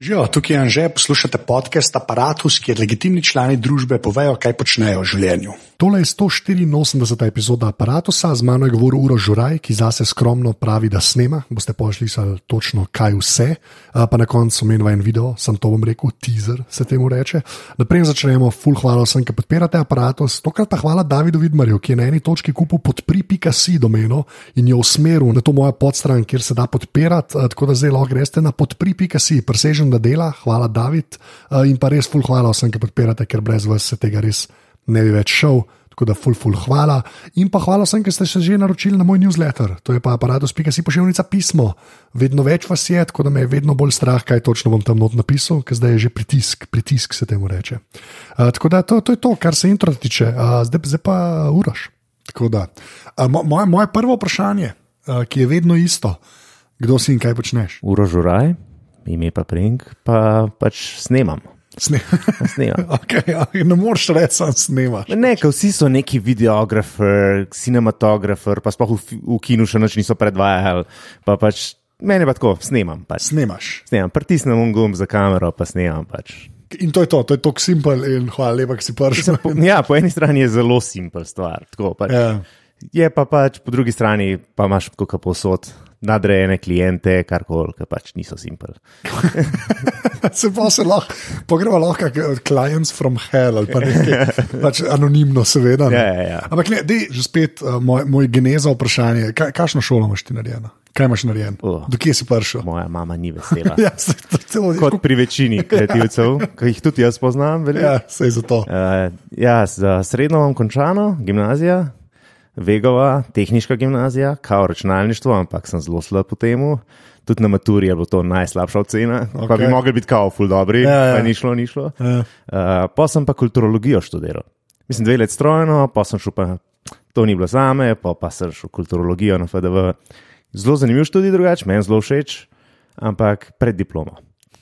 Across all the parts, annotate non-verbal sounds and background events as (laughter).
Živijo, tukaj je Anže, poslušate podcast Apparatus, kjer legitimni člani družbe povejo, kaj počnejo v življenju. Tole je 184. epizoda Apparatusa, z mano je govoril Uro Žuraj, ki zase skromno pravi, da snema. Boste pošli točno kaj vse, pa na koncu menjava en video, sem to bom rekel, teaser se temu reče. Naprej začnemo, full hvala vsem, ki podpirate Apparatus. Tokrat pa hvala Davidu Vidmarju, ki je na eni točki kupil podpri.si domeno in jo usmeril na to mojo podstran, kjer se da podpirati, tako da zdaj lahko greste na podpri.si, presežen da dela, hvala David in pa res full hvala vsem, ki podpirate, ker brez vas se tega res ne bi več šel. Tako da, full, full, hvala. In pa hvala vsem, ki ste se že naročili na moj newsletter, to je pa aparatus.si pošiljnica pismo. Vedno več vas je, tako da me je vedno bolj strah, kaj točno bom tam not napisal, ker zdaj je že pritisk, pritisk se temu reče. Uh, tako da, to, to je to, kar se intro tiče, uh, zdaj, zdaj pa uraš. Uh, moje, moje prvo vprašanje, uh, ki je vedno isto, kdo si in kaj počneš? Urožuraj, ime pa Prink, pa pač snemam. Snemam. (laughs) okay, ne moreš reči, da snemaš. Ne, vsi so neki videografer, cinematografer, pa sploh v, v kinu še noč niso predvajali. Pa pač, meni pa tako, snemam. Pač. Snemaš. Snemam, pritisnem un gumb za kamero, pa snemam. Pač. In to je to, to je tako simpel in hvala lepa, ki si prišel. Ja, po eni strani je zelo simpel stvar. Tako, pač. yeah. Je pa pač po drugi strani, pa imaš kot posod nadrejene klijente, kar koli, ki pač niso simpel. (laughs) se pa se lahko, pogreba lahko, kot clients from hell ali pa nekaj, (laughs) pač anonimno, seveda. Ja, ja, ja. Ampak ne, dej, že spet uh, moj, moj geneza vprašanje, kaj, kakšno šolo imaš ti narejeno? Kaj imaš narejen? Oh, Do kje si prišel? Moja mama ni vesela. (laughs) ja, se, to, to, Kot pri večini kreativcev, ki jih tudi jaz poznam. Ja, se je zato. Uh, ja, za srednjo imam končano, gimnazija, Vegova, tehnička gimnazija, kao računalništvo, ampak sem zelo slab po tem. Tudi na maturi je bilo to najslabša ocena, okay. pa bi mogli biti kao ful dobri, ja, ja. pa ni šlo, ni šlo. Ja. Uh, pa sem pa kulturologijo študiral. Mislim, dve let strojno, pa sem šel pa, to ni bilo zame, pa, pa sem šel kulturologijo na FDV. Zelo zanimiv študij drugače, meni zelo všeč, ampak pred diplomo.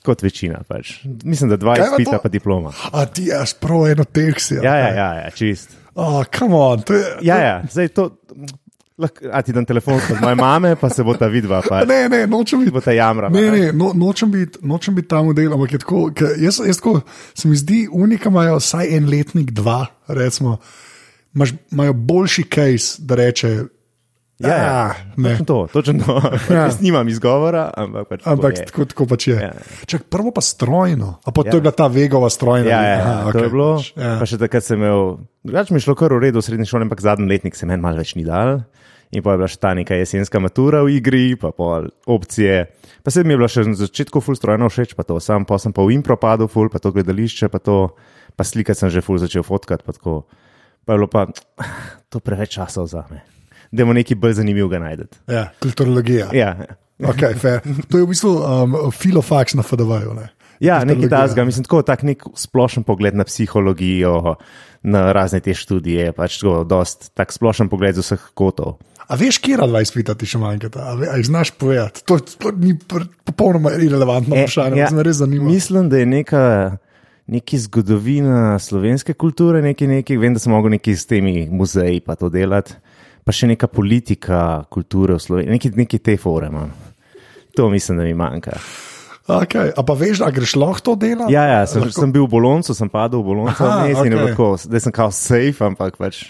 Kot večina. Pač. Mislim, da dva izpita, pa diploma. A ti jaz prav eno tekst. Ja, ja, ja, ja čist. Oh, on, to je, to... Ja, ja, zdaj to. A ti dan telefon od moje mame, pa se bo ta vidva. Pa, ne, ne, nočem biti. Bo ta jamra. Ne, ne, no, nočem biti bit tam v delu, ampak je tako, jaz, jaz tako, se mi zdi, unika imajo vsaj en letnik, dva, recimo, imajo boljši case, da reče, Ja, ja, ja. to, točno to. (laughs) Ja. Snimam izgovora, ampak, pač ampak tako, tako, tako pač je. Ja. Čak, prvo pa strojno, a pa ja. to je bila ta vegova strojna. Ja, ja, Aha, to okay, je bilo. Pač, ja. Pa še takrat sem imel, drugače mi je šlo kar v redu v srednji šoli, ampak zadnji letnik se meni malo več ni dal. In pa je bila še ta neka jesenska matura v igri, pa pol opcije. Pa se mi je bilo še na začetku ful strojno všeč, pa to sam, pa sem pa v impro padel ful, pa to gledališče, pa to, pa slikati sem že ful začel fotkat, pa tako. Pa je bilo pa (sighs) to preveč časa za me da bomo nekaj bolj zanimivega najdel. Ja, kulturologija. Ja. Okay, to je v bistvu um, filofaks na FDV-ju. Ne? Ja, nekaj tasga, mislim, tako tak nek splošen pogled na psihologijo, na razne te študije, pač tako dost tak splošen pogled z vseh kotov. A veš, kje rad vas pitati še manjka, a, a jih znaš povedati? To, to ni popolnoma irrelevantno e, vprašanje, ja, me res zanima. Mislim, da je neka, neki zgodovina slovenske kulture, neki, neki, vem, da sem mogel neki s temi muzeji pa to delati pa še neka politika, kultura v Sloveniji, neki, neki te fore. Man. To mislim, da mi manjka. Okay. A pa veš, da greš lahko to delati? Ja, ja sem, lahko... sem bil v Boloncu, sem padel v Boloncu, da sem kao safe, ampak pač.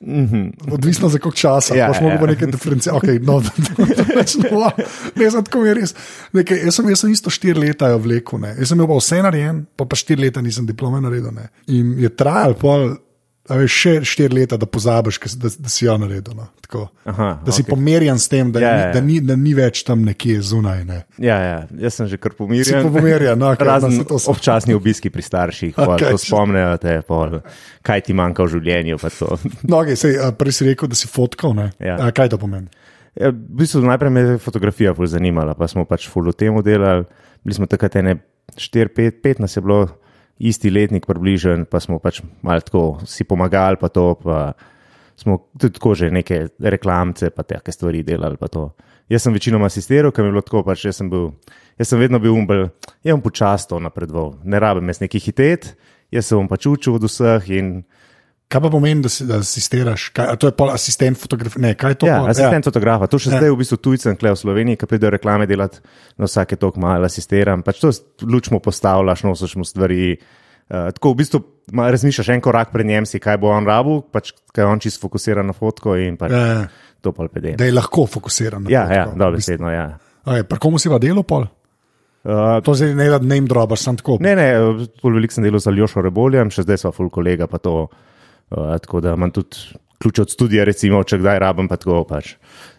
Mm -hmm. Odvisno za koliko časa, ja, lahko ja. nekaj diferencijal. Okay, no, (laughs) no, ne, tako je res. Nekaj, jaz, sem, jaz sem isto štiri leta vlekel, jaz sem imel vse narejen, pa pa štiri leta nisem diplome naredil. Ne. In je trajal pol veš, še štiri leta, da pozabiš, da, da si jo naredil. No? Aha, da si okay. pomerjen s tem, da, ja, ni, ja. Da, ni, da ni več tam nekje zunaj. Ne? Ja, ja, jaz sem že kar pomirjen. Si pomirjen, no, okay, razen no, občasni obiski pri starših, okay, spomnijo te, pol, kaj ti manjka v življenju. no, okay, sej, prej si rekel, da si fotkal. Ja. A, kaj to pomeni? Ja, v bistvu najprej me je fotografija bolj zanimala, pa smo pač full v tem delali. Bili smo takrat ene 4-5 nas je bilo isti letnik, približen, pa smo pač malo tako si pomagali, pa to, pa smo tudi tako že neke reklamce, pa te stvari delali. Jaz sem večinoma asistiral, ker mi je bilo tako, pač jaz sem, bil, jaz sem vedno bil umbel, jaz sem počasto napredoval, ne rabim jaz neki hitet, jaz sem pač učil od vseh in Kaj pa pomeni, da si da asistiraš? Kaj, to je pol asistent fotografije? Ne, kaj je to? Ja, pol? asistent fotografa. To še Ja. zdaj v bistvu tujcem, kle v Sloveniji, ki pridejo reklame delati, na vsake tok malo asistiram. Pač to luč mu postavljaš, nosiš mu stvari. Uh, tako v bistvu ma- razmišljaš en korak pred njem, si kaj bo on rabu, pač kaj on čisto fokusira na fotko in pač Ja, ja. to pa pede. Da je lahko fokusiran. na Ja, fotko, ja, v bistvu. dobesedno, ja. Okay, pri komu si pa delo pol? Uh, To zdaj ne da name drobaš, sem tako. Ne, ne, veliko sem delal z Aljošo Reboljem, še zdaj smo full kolega, pa to. Uh, tako da imam tudi ključ od studija, recimo, če kdaj rabim, pa tako pač.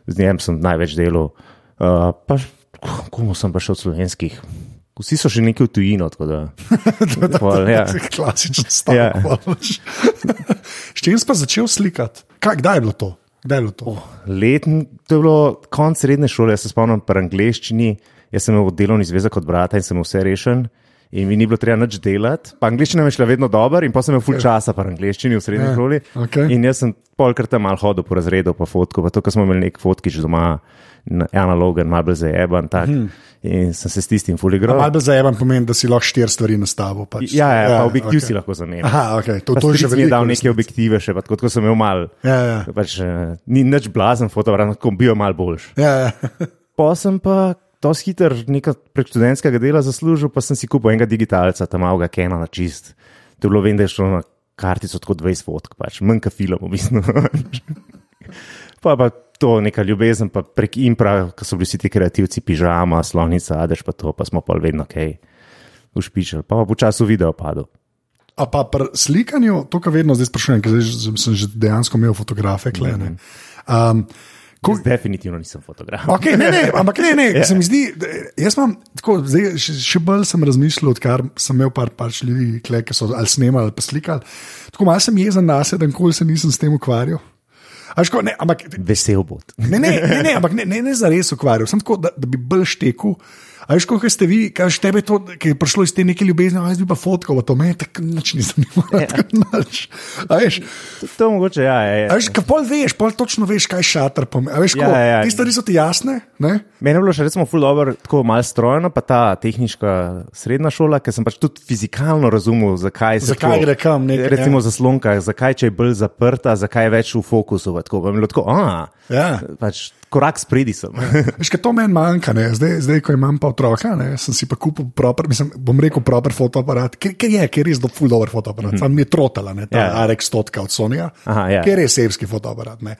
Z njem sem največ delal. Uh, pa komu sem pa še od slovenskih? Vsi so še neki v tujino, tako da. (laughs) Pol, ja. (laughs) Klasičen stavek. Ja. (laughs) S čim si pa začel slikati? Kaj, kdaj je bilo to? Kdaj je bilo to? Oh. Leten, to je bilo konc srednje šole, jaz se spomnim pri angleščini, jaz sem imel delovni zvezek od brata in sem vse rešen. In mi ni bilo treba nič delati. Pa angliščina mi je šla vedno dobro, in pa sem imel full časa pri angliščini v srednji Ja, šoli. okej. In jaz sem polkrat tam malo hodil po razredu, pa fotko, pa to, ker smo imeli nek fotkič doma, na- analogen, malo bolj zajeban. Tak. Mhm. In sem se s tistim full igral. Malo bolj zajeban pomeni, da si lahko štiri stvari nastavil. Pač. Ja, ja, ja, pa objektiv okay. si lahko zamenjal. Aha, okay. to, Pa to je že stric mi je veliko. dal neke objektive, še pa tako, tako sem imel mal. Ja, ja. Pač, uh, ni nič blazen fotograf, tako bil mal boljši. Ja, ja. Pa sem pa to hiter nekaj prek študentskega dela zaslužil, pa sem si kupil enega digitalca, tam malega Kena na čist. To je bilo, vem, da je šlo na kartico tako 20 fotk, pač manj kot film, v bistvu. (laughs) pa pa to neka ljubezen, pa prek impra, ko so bili vsi ti kreativci, pižama, slonica, adeš pa to, pa smo pa vedno kaj ušpičali, pa pa počasi video padel. A pa pri slikanju, to, kar vedno zdaj sprašujem, ker zdaj sem že dejansko imel fotografe, kle, ne. Um, ko, Jaz definitivno nisem fotograf. Okay, ne, ne, ampak ne, ne, yeah. (laughs) se mi zdi, jaz imam tako, zdaj, še, še bolj sem razmišljal, odkar sem imel par pač ljudi, kle, ki so ali snemali ali pa slikali. Tako malo sem jezen na sebe, da nikoli se nisem s tem ukvarjal. Ško, ne, ampak, Vesel bod. ne, ne, ne, ne, ampak ne, ne, ne za res ukvarjal, sem tako, da, da bi bolj štekel. A veš, kako ste vi, kaj tebe to, ki je prišlo iz te neke ljubezni, a jaz bi pa fotkal, to me tako nič ni zanimalo. Yeah. A veš, To, to mogoče, ja, ja, ja. veš, kaj pol veš, pol točno veš, kaj šater pomeni. Veš, Ja, ko, ja, ja. te stvari so ti jasne, ne? Meni je bilo še recimo ful dobro, tako malo strojno, pa ta tehniška srednja šola, ker sem pač tudi fizikalno razumel, zakaj se Zakaj tako- gre kam nekaj, Recimo ja. zaslonka, zakaj če je bolj zaprta, zakaj je več v fokusu. Tako, pa mi je bilo tako, a, Ja. pač korak spredi sem. Veš, kaj to meni manjka, ne? zdaj, zdaj, ko imam pa otroka, ne? sem si pa kupil proper, mislim, bom rekel, proper fotoaparat, ker, ker je, ker je res do full dober fotoaparat, mm -hmm. sam mi je trotala, ne, ta Ja. yeah. RX stotka od Sonja, Aha, ja. ker je sebski fotoaparat. Ne?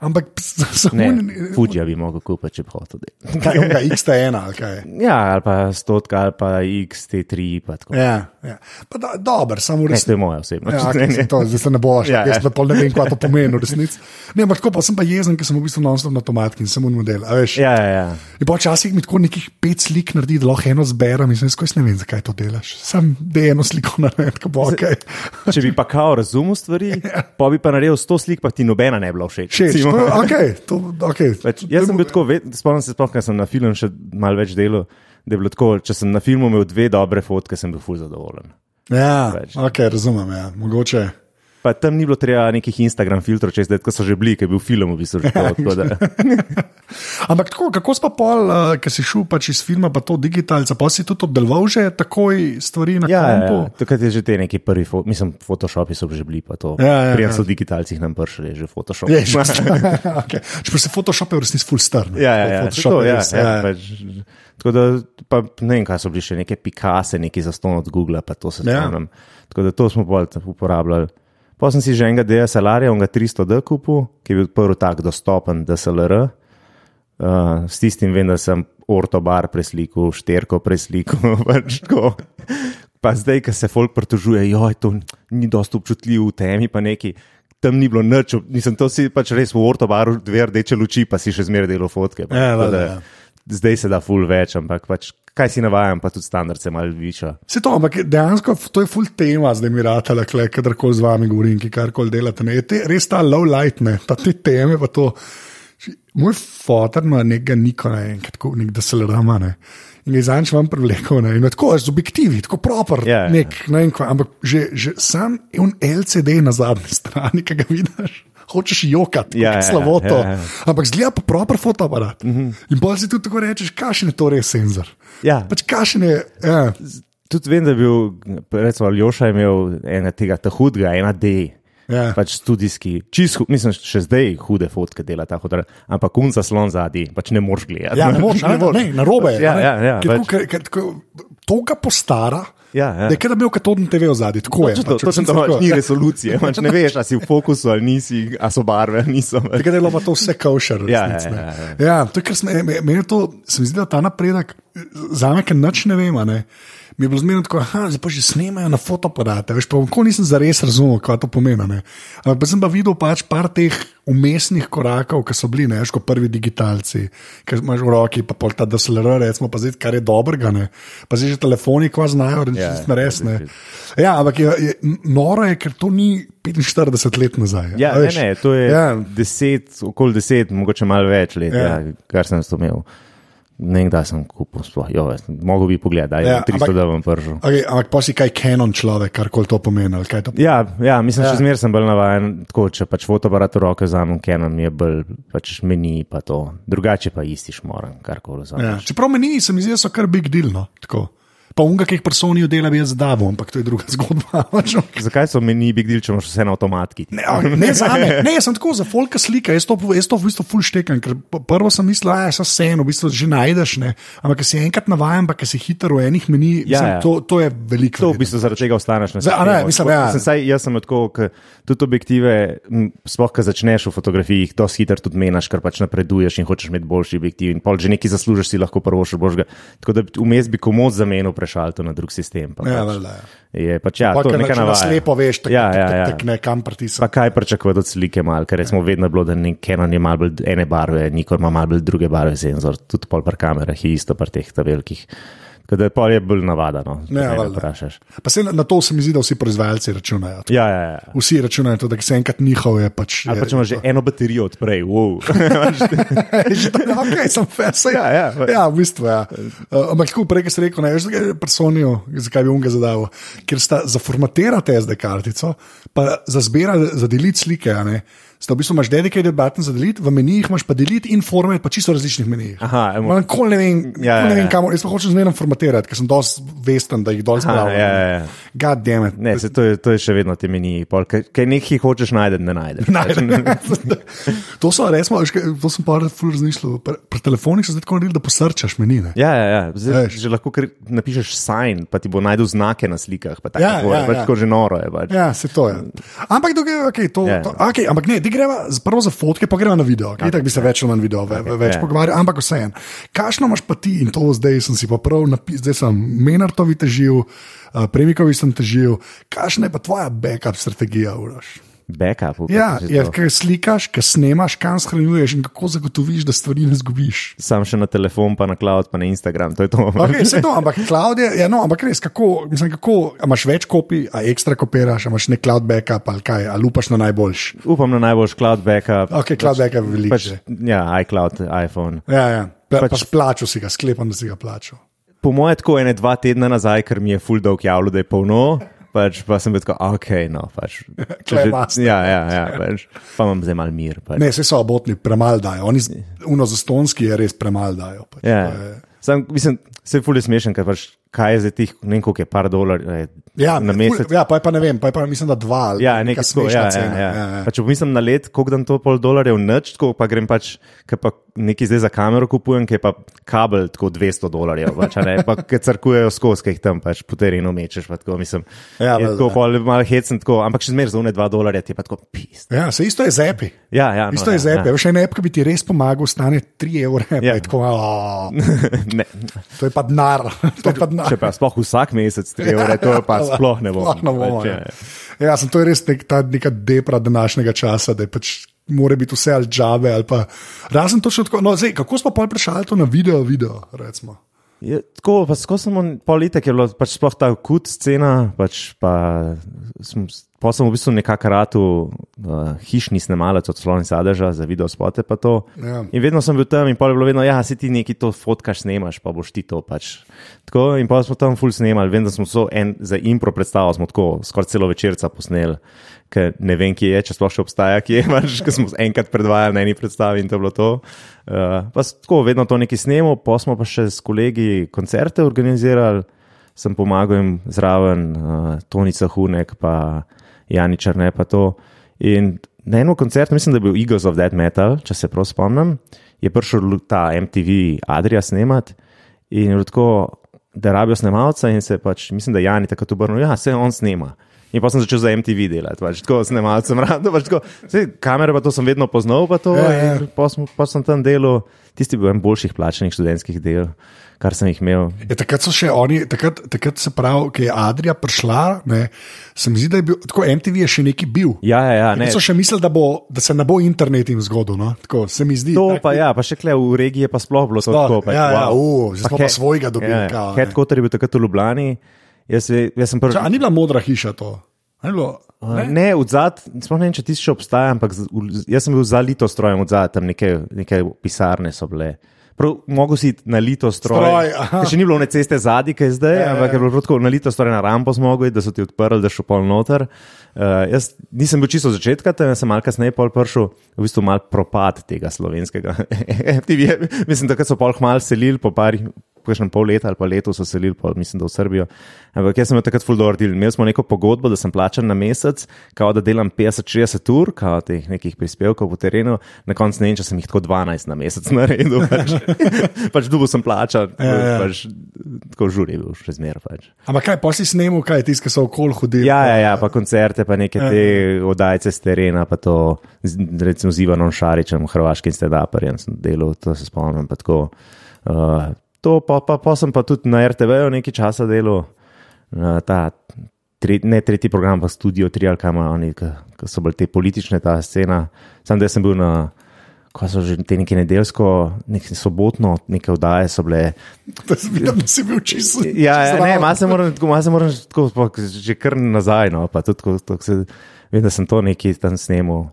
Ampak (laughs) samo Ne, Fuji bi mogel kupiti, če bi hotel. (laughs) kaj je, XT1 ali kaj. Ja, ali pa stotka, ali pa XT3. Pa tako. Ja, ja. Pa da, dober, samo ne, to je moja osebna. Ja, okay, to, zdaj se ne boš, Ja, (laughs) ja, jaz ja. pa pol ne vem, kaj to pomeni v resnici. Ne, ampak tako pa sem pa jezen, ker sem v bistvu non-stop na tomatki in sem un model. ja, ja, ja. In pa včasih mi tako nekih pet slik naredi, da lahko eno zberem in jaz ne vem, zakaj to delaš. Sam da eno sliko naredim, ko bo ok. Če bi pa kao razumel stvari, (laughs) pa bi pa naredil sto slik, pa ti nobena ne bi bila všeč. Všeč, okay, to, okay. Pač, jaz sem bil tako, spomnim se, sploh, ker sem na filmu še malo več delal, da je bilo tako, če sem na filmu imel dve dobre fotke, sem bil ful zadovoljen. Ja, več. ok, razumem, ja. mogoče. Pa tam ni bilo treba nekih Instagram filtrov, če zdaj, so že bili, ker je bil film v bistvu že tako da- (laughs) Ampak tako, kako si pa pol, uh, ki si šel pač iz filma, pa to digitalca, pa si tudi obdeloval že takoj stvari na Ja, ja, kampu. ja. takrat je že te neki prvi, fo mislim, Photoshopi so že bili, pa to. Ja, ja, Prijem ja. so digitalcih nam pršali, že Photoshop. Je, že, (laughs) okay. Čeprav se Photoshop je v resnici full star. ne. Ja, ja, ja, Photoshop to, ja, res, ja, pač, tako da, pa ne vem, kaj so bili še neke pikase, neki zaston od Google, pa to se Ja. spomnim. Tako da to smo bolj uporabljali. Pa sem si že enega DSLR-ja, onega 300D kupil, ki je bil prvi tak dostopen DSLR. Uh, s tistim vem, da sem ortobar preslikal, šterko preslikal. (laughs) Pač tako. pa zdaj, ko se folk pritožuje, joj, to ni dosto občutljivo v temi, pa neki. Tam ni bilo nič, nisem to si pač res v ortobaru, dve rdeče luči, pa si še zmeraj delo fotke. pa Ja, da, da ja. Zdaj se da ful več, ampak pač, kaj si navajam, pa tudi standard se malo viša. Se to, ampak dejansko to je full tema, zdaj mi rata, kadarkoli z vami govorim, ki karkoli delate. Ne. Je te, res ta low light, ne, ta te teme, pa to. Moj fotor ima nekega Nikona, enkrat, tako, nek DSLR-ma, ne. In ga je zanj vam privlekel, ne. In je tako z objektivi, tako proper, Ja, ja. nek, ne vem ampak že, že sam je un LCD na zadnji (laughs) strani, ki ga vidiš. Hočeš jokati, Ja, ja, ja, slabo to. ja, ja. Ampak zgleda pa proper fotoaparat. Mm -hmm. In bolj si tudi tako rečeš, kakšen je to res senzor. Ja. Pač kakšen je. Ja. Tudi vem, da je bil, recimo, Aljoša je imel enega tega hudega, ena D. Ja. pač studijski, čist, mislim, še zdaj hude fotke dela ta hotel, ampak kunca slon zadnji, pač ne moreš gledati. Ja, ne (laughs) moreš, ne, ne, ne, narobe je. Ja, a ne. ja, ja, Ker pač- tako, ker- ker tako- To ga postara. Ja, ja. Da je, bil katodn TV v zadnji. Tako je. Točno, pač, točno v to resnici pač tako. ni resolucije, pač ne veš, ali si v fokusu ali nisi, ali so barve. Takrat je bilo pa to vse kavšer. Ja, ja, ja, ja. ja, to je, ker sem, me- meni je to, se mi zdi, da ta napredek, za me, ker nič ne vem, ne. Mi je bilo zmerno tako, da zdaj pa že snemajo na fotoaparate. Veš, pa nikoli nisem zares razumel, kaj to pomeni. ne. Ampak pa sem pa videl pač par teh umestnih korakov, ki so bili, ne, veš, kot prvi digitalci, ki imaš v roki, pa pol ta DSLR, recimo, pa zdaj, kar je dobrega, ne. Pa zdaj že telefoni, kva znajo, reči, Ja, ja, res ne. res. Ja, ampak je, je, noro je, ker to ni 45 let nazaj. Ja, ne, ne, to je Ja. deset, okoli deset, mogoče malo več let, Ja. ja. Kar sem to imel. Ne vem, kdaj sem kupil, sploh, jo, mogo bi pogledati, Ja, ja, 300 ampak- da vam pržil. Okay, ampak pa si kaj Canon človek, kar koli to pomeni. to pomeni. Ja, ja, mislim, Ja. ja. še zmeraj sem bolj navaden, tako, če pač fotoaparat v roke vzamem, Canon mi je bolj pač meni pa to, drugače pa isti šmoren, karkoli Ja. vzamem. Čeprav meni se mi zdi, da so kar big deal. No? Tako. Pa unga, ki jih personijo dela, bi jaz zdavil, ampak to je druga zgodba. (laughs) Zakaj so meni big deal, če imaš vse na avtomatki? Ne, ne, me, ne, jaz sem tako za folka slika, jaz to, jaz to v bistvu ful štekam, ker prvo sem mislil, da je vse eno, v bistvu že najdeš, ne. ampak si enkrat navajen, pa si hiter v enih meni, Ja, mislim, ja. to, to je veliko. To v bistvu zaradi tega ostaneš na ne, mislim, ja. Saj, jaz sem tako, tudi objektive, sploh ko začneš v fotografiji, jih dosti hitro tudi menaš, ker pač napreduješ in hočeš imeti boljši objektiv. In pol že nekaj zaslužiš, si lahko prvo še božga. Tako da vmes bi komod zamenil prešalto na drug sistem. Pa Ja, pač, valjda, ja. je pač ja, Pa, to ker neka če na slepo veš, tako ja, ja, ja. tak, ne kam pritisneš. Pa kaj pričakovati od slike, mal, ker recimo vedno je bilo, da Canon je malo bolj ene barve, Nikon ima malo bolj druge barve senzor, tudi pol par kamerah je isto par teh velikih. Tako da pol je bolj no, Ja, mene valjda. vprašaš. Pa se na, na to se mi zdi, da vsi proizvajalci računajo. Ja, ja, ja. Vsi računajo, to, da se enkrat njihov je pač. Ali je, pa če imaš že eno baterijo odprej, wow. (laughs) že to je ok, sem fesa. Ja, ja. ja, v bistvu. Ja. Uh, ampak tako prej, ki si rekel, ne veš, zakaj je personijo, zakaj bi unga zadal. Ker sta za formatirati SD kartico, pa za zbirati, za deliti slike. ne, Sta v bistvu imaš dedicated button za deliti, v menijih imaš pa deliti in format, pa čisto različnih menijih. Aha, emo- Malo Nikoli ne vem, Ja, ja, ne ja, vem ja. kam, jaz pa hočem zmerno formatirati, ker sem dosti vesten, da jih dol spravim. ja, ja, ja. God damn it. Ne, se, to, je, to je še vedno te meni, kaj nekaj hočeš najti, ne najdeš. (laughs) (laughs) to so, resmo, veš, kaj, to sem pa ful razmišljal. Pri, pri telefonih so zdaj tako naredili, da posrčaš menine. Ja, ja, ja. Zdaj, že lahko napišeš sign, pa ti bo najdel znake na slikah. Pa Ja, ja, ja, ja, pač ja. tako že noro je. Pač. Ja, se to je. Ampak, dokaj, okay, to, Ja. to, okay, ampak ne, ti greva prvo za fotke, pa greva na video. Okay, tako bi se več ali manj video, ve, ve- več ja. pogovarjal, ampak vseeno. Kakšno imaš pa ti in to zdaj sem si pa prav napisal, zdaj sem Menartovi težil, uh, Premikovi sem težil. Kakšna je pa tvoja backup strategija, Uraš? Backup. Ja, je, to- kaj slikaš, kaj snemaš, kam shranjuješ in kako zagotoviš, da stvari ne zgubiš. Sam še na telefon, pa na cloud, pa na Instagram. To je to. Okay, to, ampak cloud je, ja, no, ampak res, kako, mislim, kako, imaš več kopij, a ekstra kopiraš, a imaš nek cloud backup ali kaj, ali upaš na najboljši. Upam na najboljši cloud backup. Ok, cloud backup je veliko. Pač, ja, iCloud, iPhone. Ja, ja. Pa, Pač- pač plačal si ga, sklepam, da si ga plačal. Po mojem, tako ene dva tedna nazaj, ker mi je full dolg javljal, da je polno. Pač, pa sem bil tako, ok, no, pač. (laughs) Je že- master. Ja, ja, ja, pač, pa imam zdaj mal mir. Pač. Ne, vse so obotni, premalo dajo. Oni, z- uno za stonski je res premalo dajo. Pač. Ja. Je- Sam, mislim, se je fully smešen, ker pač, kaj je za tih, ne vem, koliko je par dolarjev Ja, na mesec. Ja, pa je pa ne vem, pa je pa mislim, da dva. ali Ja, neka nekaj tako, ja, ja, cena. ja. Ja, ja. Pa če pomislim na let, koliko dan to pol dolarjev nič, tako pa grem pač, ker pa nekaj zdaj za kamero kupujem, ki je pa kabel tako 200 dolarjev, pač, ne, pa ki crkujejo skozi, ki jih tam pač po terenu mečeš, pa tako mislim. Ja, je tako pol malo hecen, tako, ampak še zmeraj za une 2 dolarje ti je pa tako pist. Ja, se isto je z epi. Ja, ja, no, Isto je ja, z epi. ja. Veš, en ep, ki bi ti res pomagal, stane 3 evre. Ja. Ja. Tako, oh, (laughs) ne, to je pa denar. To je pa denar. Če pa sploh vsak mesec 3 evre, to pa (laughs) sploh ne bom. Sploh ne bomo. pač, Ja, ja sem, to je res nek, ta neka depra današnjega časa, da je pač. Mora biti vse ali džabe, ali pa razen točno tako. No, zdaj, kako smo pa prešali to na video, video recimo. Je, tako, pa skozi pol leta, je bilo pač sploh ta kut scena, pač pa sem, pa sem v bistvu nekako ratu uh, hišni snemalec od slovni sadeža za video spote pa to. Ja. In vedno sem bil tam in pol je bilo vedno, ja, si ti neki to fotkaš, snemaš, pa boš ti to pač. Tako in pa smo tam full snemali, vem, da smo so en, za impro predstavo smo tako skoraj celo večerca posneli. Ker ne vem, kje je, če sploh še obstaja, kje je, (laughs) pač, ker smo enkrat predvajali na eni predstavi in to je bilo to. Uh, pa s- tako, vedno to nekaj snemo, pa smo pa še s kolegi koncerte organizirali, sem pomagal jim zraven, uh, Tonica Hunek, pa Jani Črne, pa to. In na enem koncertu, mislim, da je bil Eagles of Dead Metal, če se prav spomnim, je prišel ta MTV Adria snemat in je tako, da rabijo snemalca in se pač, mislim, da Jani takrat obrnil, ja, se on snema. In pa sem začel za MTV delati, pač, tako snemalcem rado, pač, tako, sej, kamere pa to sem vedno poznal, pa to, Ja, ja. pa sem, pa sem tam delal, tisti bil en boljših plačenih študentskih del, kar sem jih imel. Je, takrat so še oni, takrat, takrat se pravi, ki je Adrija prišla, ne, se mi zdi, da je bil, tako MTV je še neki bil. Ja, ja, ja ne. So še mislili, da, bo, da se ne bo internet jim zgodil. No? Tako se mi zdi. To tak- pa ja, pa še kle v regiji je pa sploh bilo Sploh, tako. pač, ja, ja, wow. u, zdaj smo pa he- svojega dobili, Ja. Headquarter je bil takrat v Ljubljani. Jaz, jaz sem prvi. Ča, ni bila modra hiša to? A Bilo, Ne, ne odzad, sploh ne vem, če ti še obstaja, ampak jaz sem bil za lito strojem odzad, tam neke, neke pisarne so bile. Prav, mogo si na lito stroj. Stroj, še ni bilo one ceste zadnji, ki je zdaj, Ja, ja, ampak je bilo prav tako na lito stroj na rampo zmogo, da so ti odprli, da šel pol noter. Uh, jaz nisem bil čisto od začetka, tam sem malo kasneje pol prišel, v bistvu mal propad tega slovenskega. (laughs) Je- mislim, da so pol hmal selili po parih. Kakšnem pol leta ali pa leto so selili, pol, mislim, da v Srbijo. Ampak jaz sem imel takrat full door deal. Imeli smo neko pogodbo, da sem plačan na mesec, kao da delam 50-60 ur, kao teh nekih prispevkov po terenu, na koncu ne vem, če sem jih tako 12 na mesec (laughs) naredil. Pač, (laughs) pač dubo sem plačan, Ja, ja. pač, tako žur je bil še zmer. Pač. Ampak kaj, posli snemu, kaj tisti, ki so okoli hodili. Ja, ja, ja, pa koncerte, pa neke Ja. te oddajce z terena, pa to z- recimo z Ivanom Šaričem, hrvaškim stedaperjem sem delal, to se spomnim. pa tako. Uh, to pa, pa, pa sem pa tudi na RTV-ju nekaj časa delal, uh, ta, tre, ne tretji program, pa studio tri ali kam oni, ki so bili te politične, ta scena. Sam da sem bil na. Ko so že te neke nedeljsko, nek sobotno, neke oddaje so bile, Da videl, da si bil čisto. Ja, ja ne, malo se moram, malo se moram tako, pa, že kar nazaj. No, pa tudi, tako, tako se, vem, da sem to nekaj tam snemal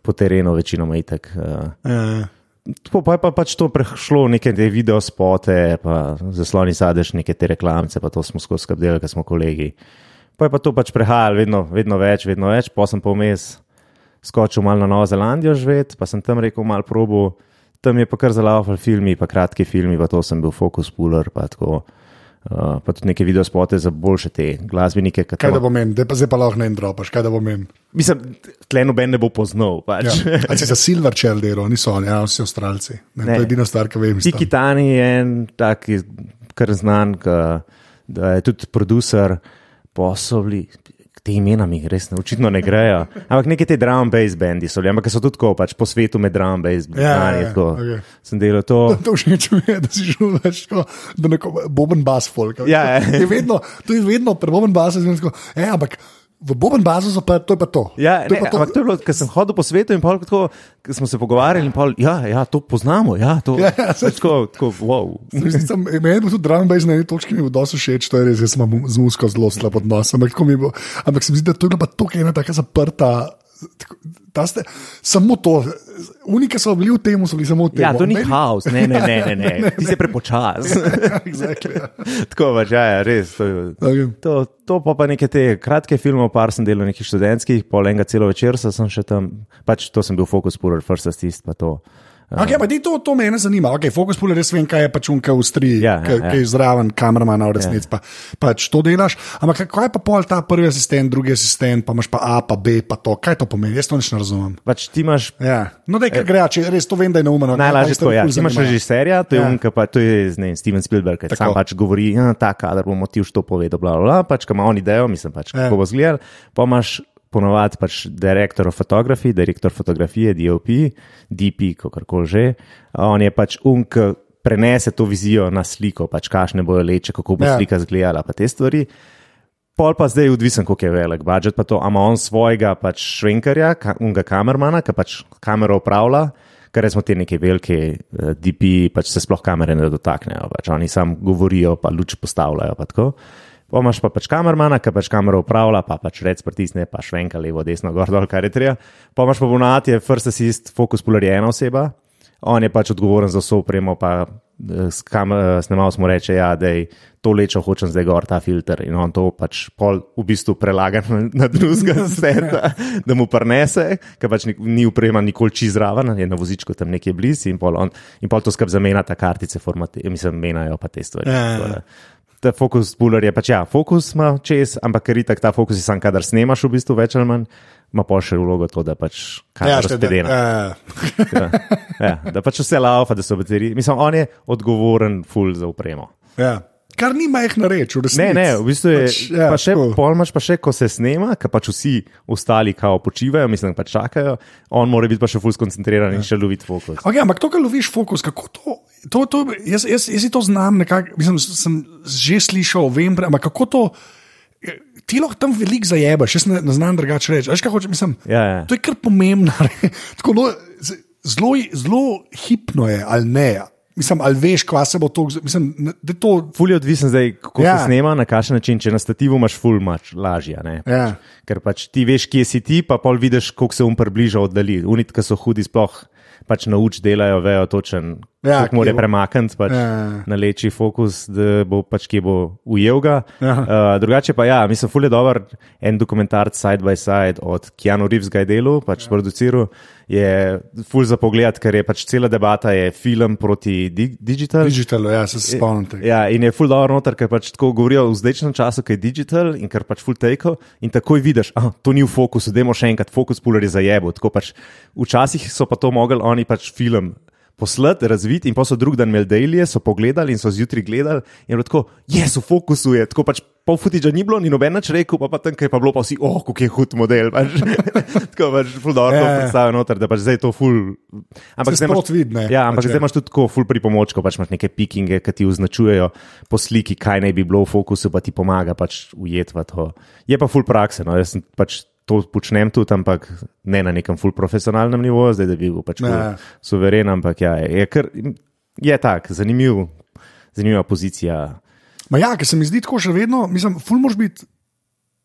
po terenu, večinoma itek. Uh, Ja, ja. Tako pa je pa pač to prešlo neke te video spote, pa zasloni sadež neke te reklamce, pa to smo skozi skrbeli, ker smo kolegi. Pa je pa to pač prehajalo vedno, vedno več, vedno več, pa sem povmes skočil malo na Novo Zelandijo živeti, pa sem tam rekel malo probo. Tam je pa kar zalaufal filmi, pa kratki filmi, pa to sem bil fokus puller, pa tako. Uh, pa tudi neke video spote za boljše te glasbenike. Kaj tam- da bo meni, zdaj pa, zdaj pa lahko ne dropaš, kaj da bo meni. Mislim, tle noben ne bo poznal. Pač. Ja. A si za (laughs) Silverchair delal, niso oni, ja, vsi Avstralci. Ne, Ne. to je edina stvar, ki vem. Tiki Tani je en tak, kar znan, ka, da je tudi producer, poslovni. Te imena mi res ne, očitno ne grejo. Ampak neke te drum bass bendi so, ampak so tudi tako, pač po svetu med drum bass. Ja, znani, ja, tako. okej. Sem delal to. (laughs) To všeč mi je, da si šel več tako, da neko boben bas folk. Ja, ja. Je vedno, to je vedno, pri boben basu je tako, e, ampak v boben basu so pa, to je pa to. Ja, to je ne, pa to. ampak to je bilo, ker sem hodil po svetu in pol, tako, ko smo se pogovarjali, pol, ja, ja, to poznamo. Ja, to, (laughs) Ja, ja, pač tako, tako, wow. Sem, meni je tudi drum bass na eni točki, mi dosti všeč, to je res, jaz imam z musko zelo slab odnos, ampak, bilo, ampak se mi zdi, da to je bila pa tukaj ena taka zaprta. tako- ta Ste, samo to, unike so bili v tem, so bili samo v tem. Ja, to ni Meni- haos, ne, ne, ne, ne, ne. (laughs) ti si prepočas. (laughs) exactly, ja. Tako pač, ja, res. To, Okay. to, to pa, pa neke te kratke filme, par sem delal nekih študentskih, pol enega celo večer sem še tam, pač to sem bil fokus, purer, first assist, pa to. Okay, pa ti to, to mene zanima. Okay, Focus Pull res vem, kaj je pač unka v striji, Ja, ki ja, ja. je zraven kameramana v resnici. Pa, pač to delaš. Ampak kaj je pa pol ta prvi asistent, drugi asistent, pa imaš pa A, pa B, pa to. Kaj to pomeni? Jaz to nič ne razumem. Pač ti imaš. Ja. No, da je kar gre, če res to vem, da je neumno. Najlažje je to, ja. Ti imaš režiserja, to je Ja. ja. unka, pa to je ne, Steven Spielberg, ki sam pač govori, ja, ta kader bomo ti už to povedal, bla, bla, bla, pač, kam oni idejo, mislim pač, Ja. kako bo zgledal. Pa imaš ponovadi pač direktor fotografije, direktor fotografije, DOP, DP, kakorkoli že. On je pač unk, prenese to vizijo na sliko, pač kašne bojo leče, kako bo Ja. slika izgledala, pa te stvari. Pol pa zdaj je odvisen, koliko je velik budžet, pa to, ama on svojega pač švenkarja, ka, unga kamermana, ki pač kamero upravlja, ker smo te neke velike uh, DP, pač se sploh kamere ne dotaknejo, pač oni sam govorijo, pa luč postavljajo. Pa tako. Pa imaš pa pač kamermana, ki pač kamero upravlja, pa pač rec pritisne, pa švenka levo, desno, gor dol, kar je treba. Pa imaš pa ponavadi, je first assist, fokus polarjena oseba, on je pač odgovoren za vso opremo, pa eh, eh, snemalec mu reče, ja, da je to lečo, hočem zdaj gor ta filter. In on to pač pol v bistvu prelaga na, na drugega (laughs) sveta, da mu prenese, ker pač ni, ni uprema nikoli čez zraven, je na vozičku tam nekje blizu in pol, on, in pol to skrb zamenja ta kartice, formate, mislim, menjajo pa te stvari. Ja, ja, ta fokus puller je pač ja, fokus ima čez, ampak ker itak ta fokus je sam, kadar snemaš v bistvu več ali manj, ima pa še vlogo to, da pač kamera šte- razpredena. ja, Ja, ja, da pač vse laufa, da so baterije. Mislim, on je odgovoren ful za upremo. ja. Kar ni majhna reč, v resnici. Ne, ne, v bistvu je. Pač, Ja, pa še tako. polmač, pa še ko se snema, ker pač vsi ostali kao počivajo, mislim, pač čakajo, on mora biti pa še ful skoncentriran in še loviti fokus. Okay, ampak to, kar loviš fokus, kako to. to, to jaz, jaz, jaz si to znam, nekak, mislim, sem že slišal, vem, ampak kako to. Ti lahko tam veliko zajebaš, jaz ne, ne znam drugače reči. Veš, kaj hočem, mislim, Ja, ja. To je kar pomembno. (laughs) Tako, no, zelo, zelo hipno je, ali ne. Mislim, ali veš, kva se bo to. Mislim, to. Ful je odvisen zdaj, kako Ja. ja. se snema, na kakšen način. Če na stativu imaš ful mač lažje. a ne. Ja. Ker pač ti veš, kje si ti, pa pol vidiš, koliko se um približa oddalji. Unit, ki so hudi, sploh pač nauč delajo, vejo točen, Ja, kako mora premakniti, pač Ja. naleči fokus, da bo pač kje bo ujel ga. Ja. Uh, drugače pa ja, mislim, ful je dober en dokumentarc side by side od Keanu Reeves ga je delal, pač ja. produciral. Je ful za pogled, ker je pač cela debata, je film proti di digital. Digitalno, ja, se spomnite. Ja, in je full dobro noter, ker pač tako govorijo v zdajšnjem času, ki je digital in kar pač full take. In takoj vidiš, da to ni v fokusu, dajmo še enkrat, fokus puller je za jebo. Tako Pač, včasih so pa to mogli oni pač film. Poslati, razviti, in pa so drug dan imeli daily, so pogledali in so zjutraj gledali, in je tako, je, v fokusu je, tako pač pol footage ni bilo, ni noben več rekel, pa, pa tam, ki je pa bilo, pa vsi, oh, kako je hud model. (laughs) Pač. tako pač, ful dobro Ja, to ja. predstavlja noter, da pač zdaj to ful. Ampak zdaj imaš- sproti vidi, ne, Ja, ampak pač je. zdaj imaš tudi tako ful pripomočkov, pač imaš neke pikinge, ki ti označujejo po sliki, kaj naj bi bilo v fokusu, pa ti pomaga pač ujeti v to. Je pa ful prakse, no, jaz sem pač to počnem tudi, ampak ne na nekem ful profesionalnem nivoju, zdaj da bi bil pač Ja. ful suveren, ampak ja, je, kar, je tak, zanimiv, zanimiva pozicija. Ma ja, ker se mi zdi tako še vedno, mislim, ful mož biti.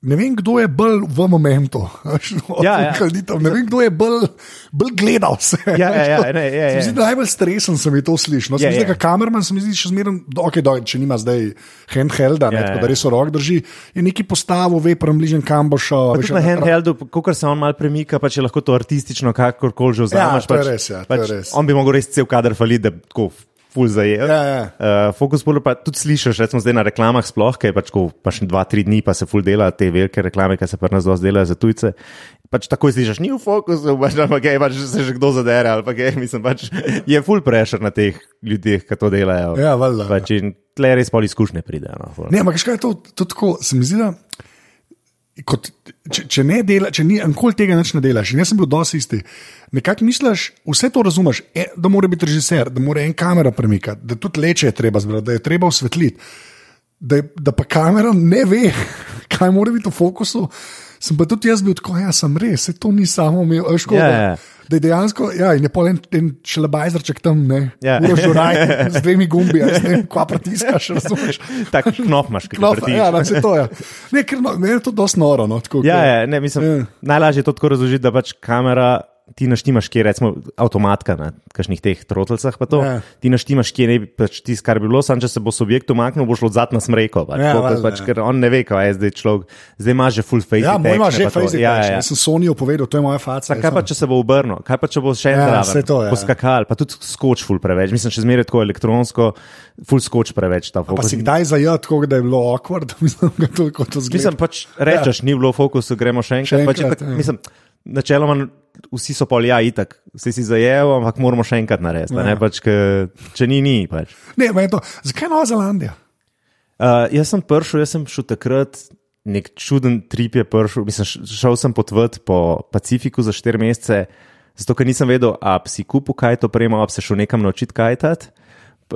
Ne vem, kdo je bolj v momentu. veš, (laughs) Ja, ja. Ne vem, kdo je bolj, bolj gledal vse. Ja, ja, ja, veš, ne, ja, Se ja. zdi, da najbolj stresen se mi to sliši. No, se Ja, zdi, ja. da kamerman se mi zdi še zmeraj, okay, doj, če nima zdaj handhelda, ne, Ja, ja. da res rok drži, je neki postavil, ve, približen kam bo šel. veš, Tudi na handheldu, ko se on mal premika, pa če lahko to artistično, kakorkoli že vzameš. to je pač, res, ja, to je pač res. On bi mogel res cel kader faliti, da tako ful zajel. Ja, ja. Uh, Fokus puller pa tudi slišiš, recimo zdaj na reklamah, sploh, ki je pač tako, pač dva, tri dni, pa se ful dela te velike reklame, ki se pri nas dosti delajo za tujce. Pač takoj slišiš, ni v fokusu, (laughs) pač, ampak je, pač se že kdo zadere, ali pa je, mislim, pač je full pressure na teh ljudeh, ki to delajo. Ja, valjda. Pač in tle res pol izkušnje pridejo. No, ful. Ne, ampak kaj je to, to tako, se mi zdi, da kot, če, če ne dela, če ni enkoli tega ne delaš, in jaz sem bil dosti isti. Nekako misliš, vse to razumeš, e, da mora biti režiser, da mora en kamera premikati, da tudi leče je treba zbrati, da je treba osvetliti. Da, je- da pa kamera ne ve, (laughs) kaj mora biti v fokusu. Sem pa tudi jaz bil tako, ja, sem res, se to ni samo imel, veš, kot Ja, da, ja. da je dejansko, ja, in je pol en, en šelebajzerček tam, ne, Ja. urožuraj, (laughs) z dvemi gumbi, a jaz ne kva pritiskaš, razumeš. Tak knop imaš, ki ga Klof, vrtiš. ja, da se to je. Ne, ker no, ne, je to dosti noro. No, tako, Ja, ke- ja, ne, mislim, Ja. najlažje je to tako razložiti, da pač kamera. Ti naštimaš, kje je recimo avtomatka na kakšnih teh trotelcah, pa to. Ja. Ti naštimaš, kje ne bi pač tisto, kar bi bilo, sam če se bo subjekt umaknil, bo šlo odzad na smreko. Pač, Ja, ja, valjda, pač, ja. ker on ne ve, kaj je zdaj človek. Zdaj ima že full face. Ja, moj ima že. Facebook. Ja, Ja, ja. Jaz sem Sonijo povedal, to je moja faca. Kaj pa, če se bo obrnil, kaj pa, če bo še en Ja, zraven, to, ja. poskakal, pa tudi skoč full preveč. Mislim, še zmeraj tako elektronsko, full skoč preveč. Ta Pa si kdaj zajel tako, da je bilo awkward, (laughs) mislim, da to, zgleda. Mislim, pač rečeš, ja. ni bilo v fokusu, gremo še enkrat. Še Pač, enkrat, tak, ja. mislim, načeloma vsi so pol, ja, itak, vsi si zajel, ampak moramo še enkrat narediti. Ja. Pač, ke, če ni, ni. Pač. Ne, to. Zakaj Nova Zelandija? Uh, jaz sem prišel, jaz sem šel takrat. Nek čuden trip je prišel, mislim, šel sem potvati po Pacifiku za 4 mesece, zato ker nisem vedel, a si kupil kaj to premo, a se šel nekam naučiti kaj tati.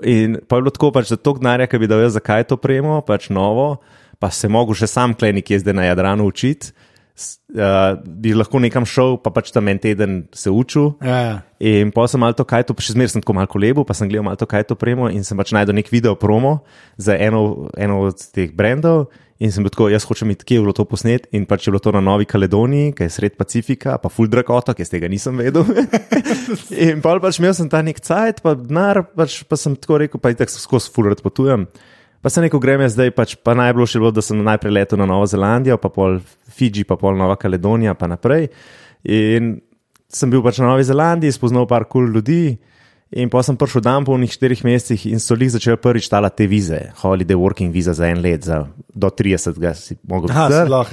In pa je bilo tako, pač, da to gnarja, ki bi dal jaz za kaj to premo, pač novo, pa se mogel še sam klenik je zdaj na Jadranu učiti. Uh, bi lahko nekam šel, pa pač tam en teden se učil. Ja, In pa sem malo to kaj to, še zmeraj sem tako malo lepo, pa sem gledal malo to kaj to premo in sem pač najdel nek video promo za eno, eno od teh brendov. In sem bil tako, jaz hočem iti, kje je bilo to posnet. In pač je bilo to na Novi Kaledoniji, ki je sred Pacifika, pa full drag otok, jaz tega nisem vedel. (laughs) in pa pač imel sem ta nek cajt, pa denar, pač, pa sem tako rekel, pa itak skozi full rad potujem. Pa se neko grem zdaj, pač, pa najboljše je bilo, da sem najprej letel na Novo Zelandijo, pa pol Fidži, pa pol Nova Kaledonija, pa naprej. In sem bil pač na Novi Zelandiji, spoznal par kul cool ljudi In pa sem prišel dan po unih štirih mesecih in so jih začeli prvič tala te vize, holiday working visa za en let, za do 30, ga si mogel videti.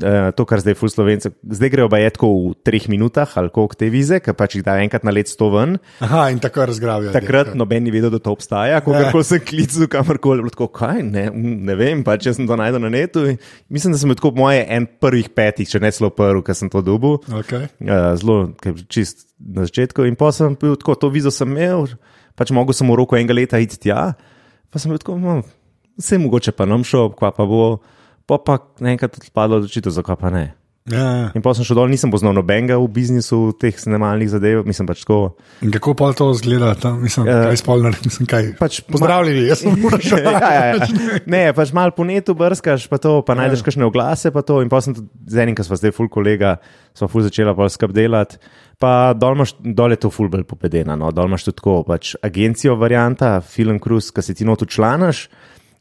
Eh, To, kar zdaj ful slovencev, zdaj grejo pa je tako v treh minutah ali koliko te vize, ker pač jih da enkrat na let sto ven. aha, in tako razgrabijo. Takrat noben ni vedel, da to obstaja, ko Ja. ja. sem klical kamorkoli, tako, kaj, ne, ne vem, pač jaz sem to najdel na netu. in Mislim, da sem tako moje en prvih petih, če ne celo prvi, ker sem to dobil. Okay. Uh, zelo, ker čist na začetku. In pa sem bil tako, to vizo sem imel, pač mogel sem v roku enega leta iti tja. Pa sem bil tako, no, vse mogoče pa nam šel, kva pa bo. Pa pa naenkrat odpadlo odločitev, zakaj pa ne. Ja. In pa sem šel dol, nisem poznal nobenega v biznisu teh snemalnih zadev, mislim pač tako. In kako pa to zgleda, tam, mislim, Ja. kaj spolno, mislim, kaj. Pač Pozdravljeni, jaz sem Uroš. (laughs) ja, ja, ja. Ne, pač malo po netu brskaš, pa to, pa najdeš kakšne oglase, pa to. In pa sem z enim, ki smo zdaj ful kolega, smo ful začela pa skrb delati. Pa dol, imaš, dol je to ful bolj popedena, no, dol imaš tudi tako, pač agencijo varianta, film Cruise, ki se ti notu članaš.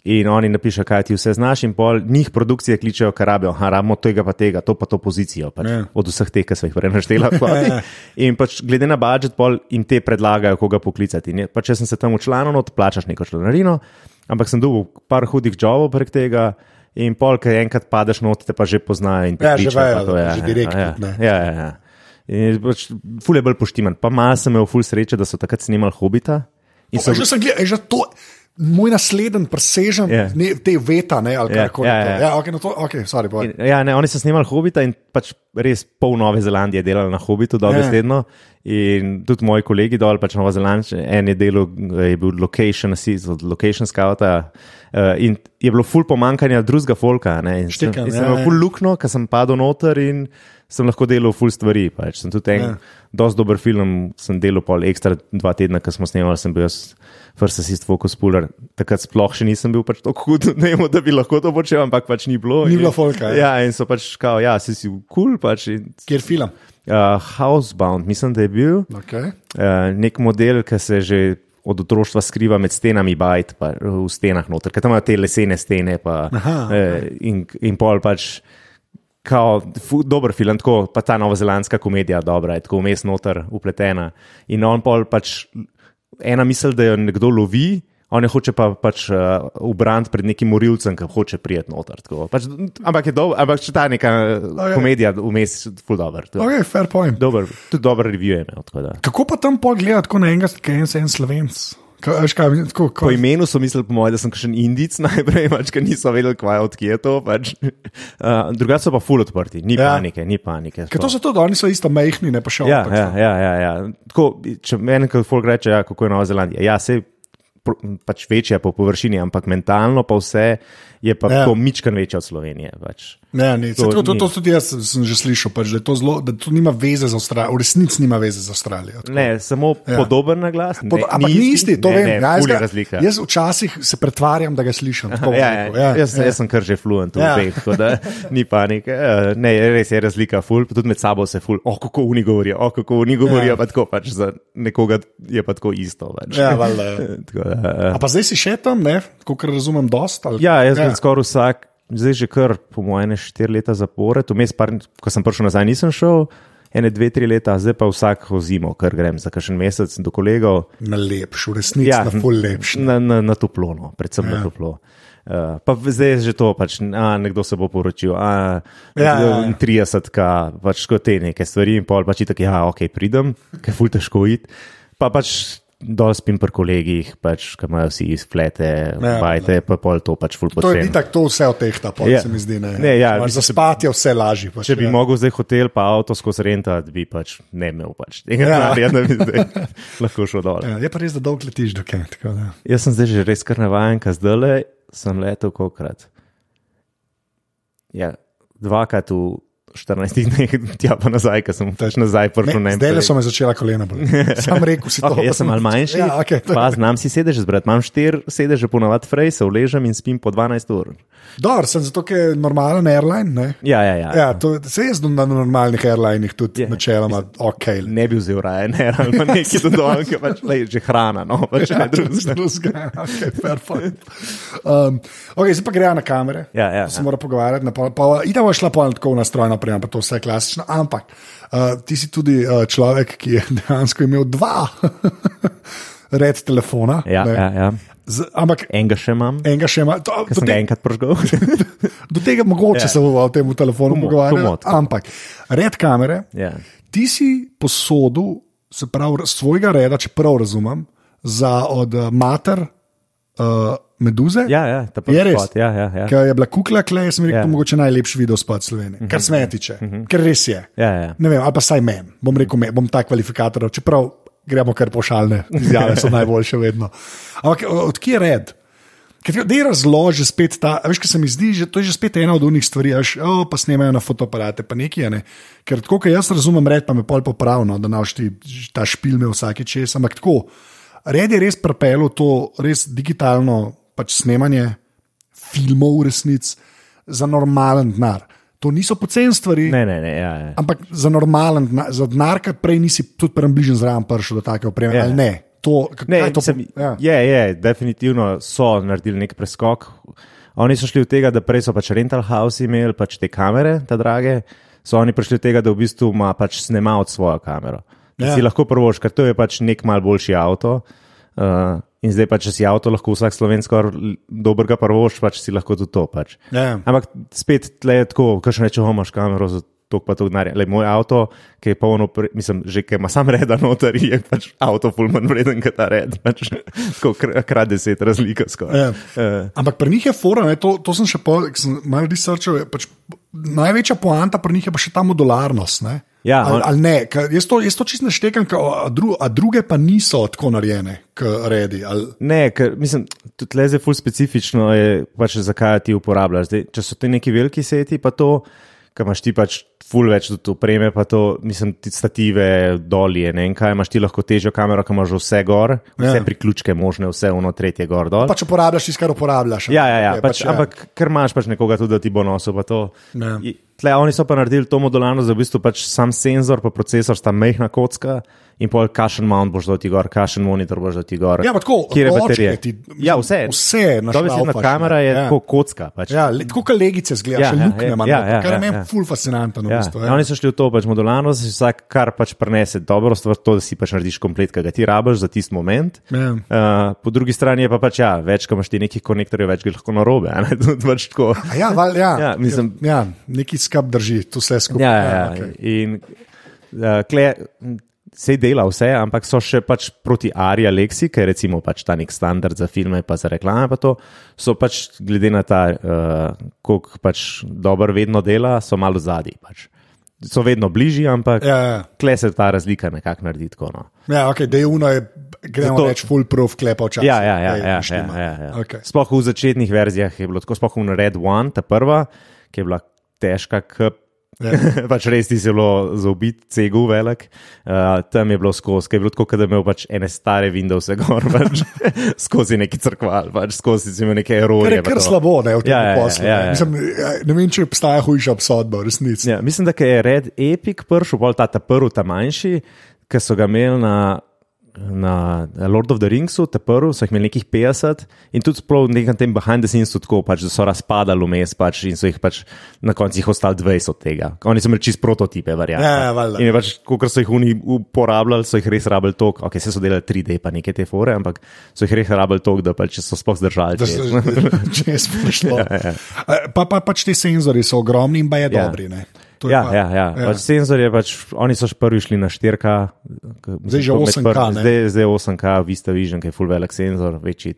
In oni napišejo, kaj ti vse znaš, in pol njih produkcije kličejo, kar rabijo, ha, rabimo tega, pa tega, to pa to pozicijo. Pač, Ja. od vseh teh, ki so jih prej naštela. (laughs) in pač glede na budžet, pol jim te predlagajo, koga poklicati. Je- Pač, če sem se tam učlanil, not, plačaš neko članarino, ampak sem dobil par hudih jobov prek tega. In pol, ki enkrat padeš not, te pa že poznajo. in Ja, že kličejo, vejo, pa to, da ja, že ja, direkt ja, ja, ja, ja. In pač, ful je bolj poštiman. Pa malo sem imel ful sreče, da so takrat snimali hobita. In so, Že sem gledal, že to. Moj naslednji presežem Ja. ne, te veta, ne, ali Ja, kako ja, je to. ja. Ja, okay, no to, okay, sorry. In, ja, ne, oni so snimali hobita in pač res pol Nove Zelandije delali na hobitu, dobesedno. In tudi moji kolegi dol, pač Nova Zelandija, en je delal, je bil location assist, od location scouta. Uh, in je bilo ful pomankanja drugega folka. Ne, in sem, Štekam, in sem ja, imel ja. ful lukno, ker sem padel noter in sem lahko delal ful stvari. Pač. Sem tudi en, Ja. ja. dosti dober film, sem delal pol ekstra dva tedna, ko smo snemali, sem bil jaz. First assist focus puller, takrat sploh še nisem bil pač tako hud, (laughs) ne vem, da bi lahko to počel, ampak pač ni bilo. Ni bilo folka, ja. Ja, in so pač kao, ja, si si kul, cool, pač. in, Kjer film? Uh, Housebound, mislim, da je bil Okay. uh, nek model, ki se že od otroštva skriva med stenami bajt, pa v stenah noter, ker tam imajo te lesene stene. Pa, Aha, uh, in, in pol pač. Kao, fu, dober film, tako pa ta novozelandska komedija, dobra, je tako vmes noter upletena. In on pol pač ena misel, da jo nekdo lovi, on je hoče pa pač uh, ubrant pred nekim morilcem, ki hoče prijeti noter. tako. Pač, ampak je dobro, ampak če ta neka Okay. komedija vmes, ful dober. to- Okay, fair point. Dober, tudi dober review je imel. tako. Kako pa tam pogleda, tako na enega, ki je en slovenc? Kaj, kaj, tako, Po kaj, imenu so mislili, po mojem, da sem še indic (laughs) najprej, pač, ker niso vedeli, kva je odkje je to. Pač. (laughs) Uh, Drugače so pa ful odprti, ni Ja. panike, ni panike. Ker to so tudi, oni so isto mehni, ne pa še Ja, ja, ja, ja, ja. Tako, če meni, kot folk reče, ja, kako je Nova Zelandija. Ja, se pač večja po površini, ampak mentalno pa vse je pa Ja. ja. mičkan večja od Slovenije. Pač. Ne, ne, to, to, To to, tudi jaz sem že slišal, pač, da, to zelo, da to nima veze z Avstralijo, v resnici nima veze z Avstralijo. tako. Ne, samo Ja. ja. podoben na glas. Pod, ampak ni isti, to ne, vem. Ne, ja, jaz, ga- razlika. jaz včasih se pretvarjam, da ga slišim. tako bom (laughs) Ja, rekel, ja, jaz, jaz sem kar že fluent v Ja. teh, tako da (laughs) ni panike. Eh, Ne, res je razlika, ful, tudi med sabo se ful, oh, kako oni govorijo, oh, kako oni govorijo, Ja. ja. pa tako pač za nekoga je pa tako isto. Pač. Ja, valjda, ja. (laughs) Tako da, eh, A pa zdaj si še tam, ne, kot razumem, dost. Ali? Ja, jaz sem skoraj vsak, zdaj že kar po mojem, štiri leta zapored, vmes, ko sem prišel nazaj, nisem šel, ene dve, tri leta, zdaj pa vsako zimo, kar grem za kakšen mesec do kolegov. Na lepš, v resnici ja, na ful lepš. na, na, na toplo, no, predvsem ja. Ja. na toplo. Uh, pa zdaj je že to, pač, a, nekdo se bo poročil, a, Ja, ja, ja. 30, ka, pač ko te neke stvari, in pol pač tako, ja, ok, pridem, ker je ful težko iti. Pa pač dol spim pri kolegih, pač, ki imajo vsi izflete, Ja, ja, bajte, pa pol to pač ful To je itak, to vse od teh ta pot, Ja. se mi zdi. Ne, Ne, ja, mislim, za spati je vse lažje. Pač, Če bi ja. mogel zdaj hotel, pa avto skozi renta, bi pač ne imel pač tega Ja. denarja, da bi zdaj (laughs) lahko šel dol. Ja, je pa res, da dolgo letiš do tako da. Jaz sem zdaj že res kar navaden, ker zdaj le sem letel kokrat. Ja, dvakrat v 14 dneh, (laughs) tja pa nazaj, ker sem pač nazaj prišel na Ne, zdaj so me začela kolena boleti. (laughs) Sam rekel si to. Okay, jaz sem malo manjši, (laughs) Ja, okay, to pa znam si sedež zbrati. Imam štiri sedeže, ponavadi frej, se uležem in spim po 12 ur. Dobro, sem zato, ker je normalen airline. Ne? Ja, ja, ja. Ja, to, se jaz na normalnih airlinih tudi Ja, načeloma ok. Ne bi vzel Ryanair ali pa neki dodol, ker pač le že hrana, no, pač Ja, ne drugega. Okay, um, okay, zdaj pa grejo na kamere. Ja, ja, To se ja. mora pogovarjati. Pol, pa, idemo šla pa tako na stroj naprej, pa to vse je klasično. Ampak uh, ti si tudi uh, človek, ki je (laughs) dejansko imel dva (laughs) red telefona. Ja, ne. ja, ja. Z, ampak Enega še imam, enega še ima. To, do, te, enkrat požgal. (laughs) do tega mogoče Ja. se bomo o tem telefonu pogovarjali. Ampak red kamere, ja. ti si posodil, se pravi, svojega reda, če prav razumem, za od uh, mater uh, meduze. ja, ja, ta Je res? spot. Ja, ja, ja. Ker je bila kukla, klej, sem rekel, Ja. mogoče najlepši video spot Slovenije, kar se meni tiče, ker res je. Ja, ja. Ne vem, ali pa saj meni, bom rekel, me, bom ta kvalifikator, čeprav gremo kar pošaljne, izjave so najboljše vedno. Ampak odkje je red? Ker ti razloži spet ta, veš, kaj se mi zdi, že, to je že spet ena od unih stvari, veš, oh, pa snemajo na fotoaparate, pa nekaj je ne. Ker tako, kot jaz razumem, red pa me pol popravno, da naš ti ta špil me vsake čas, ampak tako, red je res prepelo to res digitalno pač snemanje filmov v resnici za normalen denar. To niso poceni stvari. Ne, ne, ne. Ja, ja. Ampak za normalen, za denar, ki prej nisi tudi prem bližnjen zraven prišel do take opreme. Ja. Ne, to, k- Ne, to po- ja. je, je, definitivno so naredili nek preskok. Oni so šli od tega, da prej so pač rental house imeli pač te kamere, te drage, so oni prišli od tega, da v bistvu ima pač snemalec svojo kamero. Ja. si lahko prvoš, ker to je pač nek mal boljši avto. Uh, in zdaj pa, če si avto lahko vsak slovensko dobrega prvoš, pač si lahko tudi to. Pač. Ja. Ampak spet tle je tako, kaj še neče, imaš kamero za to, pa to denarja. Moj avto, ki je polno, mislim, že ki ima sam reda noter, je pač avto fulman vreden, kot ta red. Pač, (laughs) tako kr- krat deset razlika skoraj. Ja. Eh, Ampak pri njih je fora, ne, to, to sem še pol, sem malo researchal. je Pač, največja poanta pri njih je pa še ta modularnost. Ne? Ja, ali, on- ali ne, ker jaz to, jaz to čisto neštekam, ker, a, dru, a druge pa niso tako narejene, kot redi. Ali, Ne, ker mislim, tudi le zdaj ful specifično je, pač, zakaj ti uporabljaš. Zdaj, če so ti neki veliki seti, pa to, kar imaš ti pač ful več tudi opreme, pa to, mislim, ti stative dolje, ne vem kaj, imaš ti lahko težjo kamero, ki imaš vse gor, vse Ja. ja. priključke možne, vse ono tretje gor dol. pač uporabljaš tisto, kar uporabljaš. Ja, ja, ja Je pač, ja. ampak ker imaš pač nekoga tudi, da ti bo nosil. pa to. Ja. Tle, oni so pa naredili to modularnost, da v bistvu pač sam senzor, pa procesor sta mehna kocka in pol kašen mount boš dal ti gor, kašen monitor boš dal ti gor. Ja, tako, Kjer je baterija? ti- ja, vse. vse Dobesedno našlaufaš, kamera je. Ja. tako kocka. Pač. Ja, tako kot legice zgleda, Ja, še ja, luknje ja, ima, ja, ja, kar je ja, meni ja. ful fascinantno. Ja. bistvu, Ja. ja. Oni so šli v to, pač modularnost, vsak kar pač prenese dobro stvar, to, da si pač narediš komplet, ki ga ti rabiš za tisti moment. Ja. Uh, po drugi strani je pa pač, ja, več, ko imaš ti nekih konektorjev, več ga lahko narobe. (laughs) pač tako. A Ja, val, ja. Ja, mislim- ja, neki skap drži, tu vse skupaj. Ja, ja, ja. okej. In uh, kle, se dela vse, ampak so še pač proti Arija Lexi, ki je recimo pač ta nek standard za filme, pa za reklame, pa to so pač glede na ta, uh, koliko pač dobro vedno dela, so malo zadnji. Pač. So vedno bližji, ampak Ja, ja. kle se ta razlika nekako naredi tako. No. Ja, okay, da je gremo Zato- reči, full proof klepa včasih. Ja, ja, ja. Ej, ja, ja, ja, ja. Okej. Sploh v začetnih verzijah je bilo tako, sploh v Red One, ta prva, ki je bila težka, k, Ja. (laughs) pač res ti zelo zaobit, cegu velik. Uh, tam je bilo skozi, je bilo tako, da je imel pač ene stare Windows gor, (laughs) pač, (laughs) skozi neki crkval, pač, skozi si imel neke Kar eroje. je pa kar slabo, ne, v tem Ja, ja, ja, poslu. ja, ne. ja. Mislim, ja, ne vem, če obstaja hujša obsodba, resnici. Ja, mislim, da je Red Epic prišel, bolj ta, ta prvi, ta manjši, ki so ga imeli na, na Lord of the Ringsu, ta prvi, so jih imeli nekih 50 in tudi sploh v nekem tem behind the scenes tako, pač, da so razpadali vmes pač, in so jih pač na koncu jih ostali 20 od tega. Oni so imeli čist prototipe, verjamem. Ja, ja, valjda. in pač, ko so jih oni uporabljali, so jih res rabili toliko, ok, se so delali 3D, pa neke te fore, ampak so jih res rabili toliko, da pač so sploh zdržali. Da se (laughs) če je splošno. (laughs) Ja, ja. Pa, pa pač ti senzori so ogromni in pa je Ja. dobri. Ne. To Ja, ja, ja. ja. Pač senzor je pač, oni so prvi šli na 4K. Zdaj že 8K, ne? Zdaj, zdaj 8K, Vista Vision, ki je full velik senzor, večji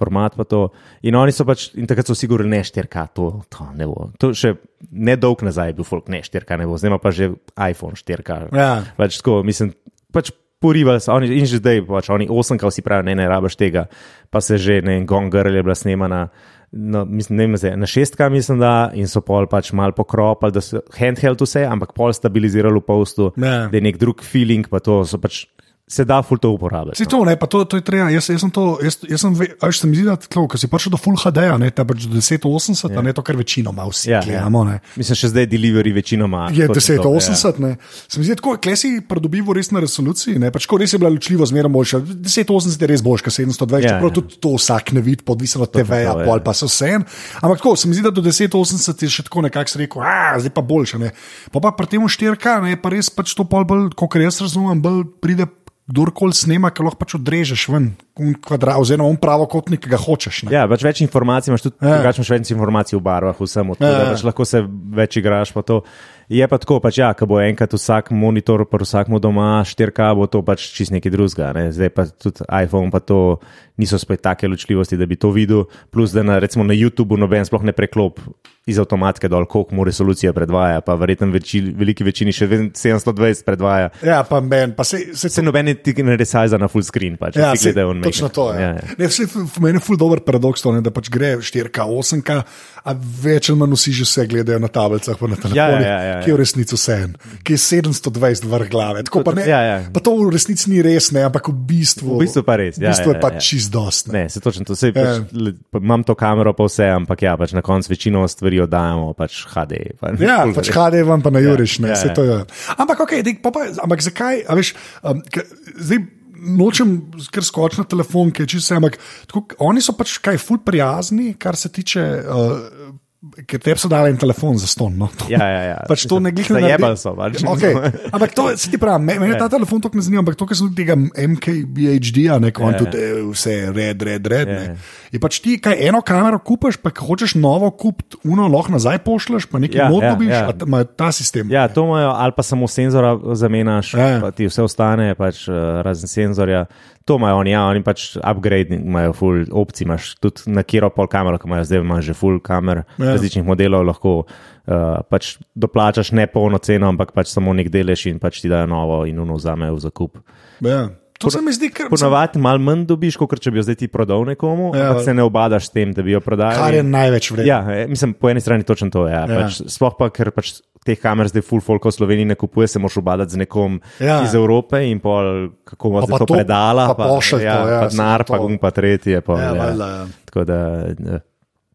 format pa to. In oni so pač, in takrat so si govorili, ne 4K, to, to ne bo. To še nedolg nazaj je bil folk, ne 4K ne bo, zdaj pa že iPhone 4K. Ja. Pač tako, mislim, pač porivali so, oni, in že zdaj, pač oni 8K vsi pravijo, ne, ne rabiš tega, pa se že, ne, Gone Girl je bila snemana. No, mislim, ne vem, zdaj, na šestka mislim, da in so pol pač malo pokropali, da so handheld vse, ampak pol stabilizirali v postu, Ja. da je nek drug feeling, pa to so pač se da ful to uporabljati. Se to, ne, pa to, to je treba. Jaz, jaz sem to, jaz, jaz sem, veš, se mi zdi, da tako, ko si prišel do Full HD, ne, ta pač do 1080, ja. ne, to kar večinoma vsi Ja, ja, ja. gledamo. Ne. Mislim, še zdaj delivery večinoma. Je točno to, 1080, ne. Se mi zdi, tako, kle si pridobival res na resoluciji, ne, pač ko res je bila ločljivo zmeraj boljša. 1080 je res boljša, kot 720, Ja, čeprav ja. tudi to vsak ne vidi, podvisno od TV-ja, ja. pol pa so vse en. Ampak tako, se mi zdi, da do 1080 je še tako nekako se rekel, a zdaj pa boljša. Ne. Pa pa pri tem 4K, ne, pa res pač to pol bolj, kot jaz razumem, bolj pride kdorkoli snema, ki lahko pač odrežeš ven, un kvadrat, oziroma un pravokotnik, ki ga hočeš. Ne? Ja, pač več informacij imaš tudi, Ja. ja. imaš več informacij v barvah, vsem od tega, ja. ja. pač lahko se več igraš. pa to. Je pa tako, pač, ja, ko bo enkrat vsak monitor, pa vsakmu doma 4K, bo to pač čist nekaj drugega. Ne? Zdaj pa tudi iPhone, pa to niso spet take ločljivosti, da bi to videl. Plus, da na, recimo na YouTubu noben sploh ne preklop iz avtomatike dol, koliko mu resolucija predvaja, pa verjetno veči, veliki večini še vedno 720 predvaja. Ja, pa men, pa se, se, Se noben ti ne resajza na full screen, pač, Ja, vsi se, gledajo on točno to je. Ja, Ja, ja. Ne, vse, v meni je ful dober paradoks, to, ne, da pač gre 4K, 8K, a več ali manj vsi že vse gledajo na tablicah, na telefonih, ja, ja, ja. ki je v resnici vse en, ki je 720 vrh glave. Tako, pa, ne, Ja, ja. pa to v resnici ni res, ne, ampak v bistvu, V bistvu pa res, V ja, bistvu ja, je pa ja. čist dost. Ne. Ne, se točno to. Sej, Ja. pač, imam to kamero, pa vse, ampak ja, pač na koncu večino stvari oddajamo pač HD. Pa, Ja, ful pač. HD vam pa na Juriš, ne, ja, vse ja. to je. Ampak, okay, dej, pa pa, ampak zakaj, veš, um, ke, zdaj nočem kar skočiti na telefon, ki je čisto vse, ampak tako, oni so pač kaj ful prijazni, kar se tiče. Uh, Ker te so dali en telefon za ston. No? To- Ja, ja, ja. (laughs) Pač to ne glede na Zajebali so, pač. (laughs) Okay. Ampak to se ti pravi, me- meni Ja. ta telefon tako ne zanima, ampak to, kar sem tega MKBHD-ja, ne, ko Ja, tudi eh, vse red, red, red. Ja, ne. ja. Je pač ti, kaj eno kamero kupiš, pa hočeš novo kupiti, uno lahko nazaj pošleš, pa nekaj Ja, mod ja, dobiš, ja. a ta- imajo ta sistem. Ja, to imajo, ali pa samo senzora zamenjaš, Ja. ja. pa ti vse ostane, pač, uh, razen senzorja. To imajo oni, ja, oni pač upgrade, imajo full opcij, imaš tudi na kiro pol kamero, ki imajo zdaj imaš že full kamer Ja. ja. različnih modelov, lahko uh, pač doplačaš ne polno ceno, ampak pač samo nek delež in pač ti dajo novo in uno vzamejo v zakup. Ja. To se mi zdi, ker Ponavadi malo manj dobiš, kot če bi jo zdaj ti prodal nekomu, Ja. ja. ampak se ne obadaš s tem, da bi jo prodal. kar je največ vredno. Ja, eh, mislim, po eni strani točno to je. Ja. Ja. Pač, sploh pa, ker pač teh kamer zdaj full folk v Sloveniji ne kupuje, se moraš obadati z nekom Ja. ja. iz Evrope in pol, kako bo Pa pa to to- predala. pa pošilj ja, to, ja, pa denar, to. pa gum, pa tretje. Pa, Ja, valjda, ja. Tako da.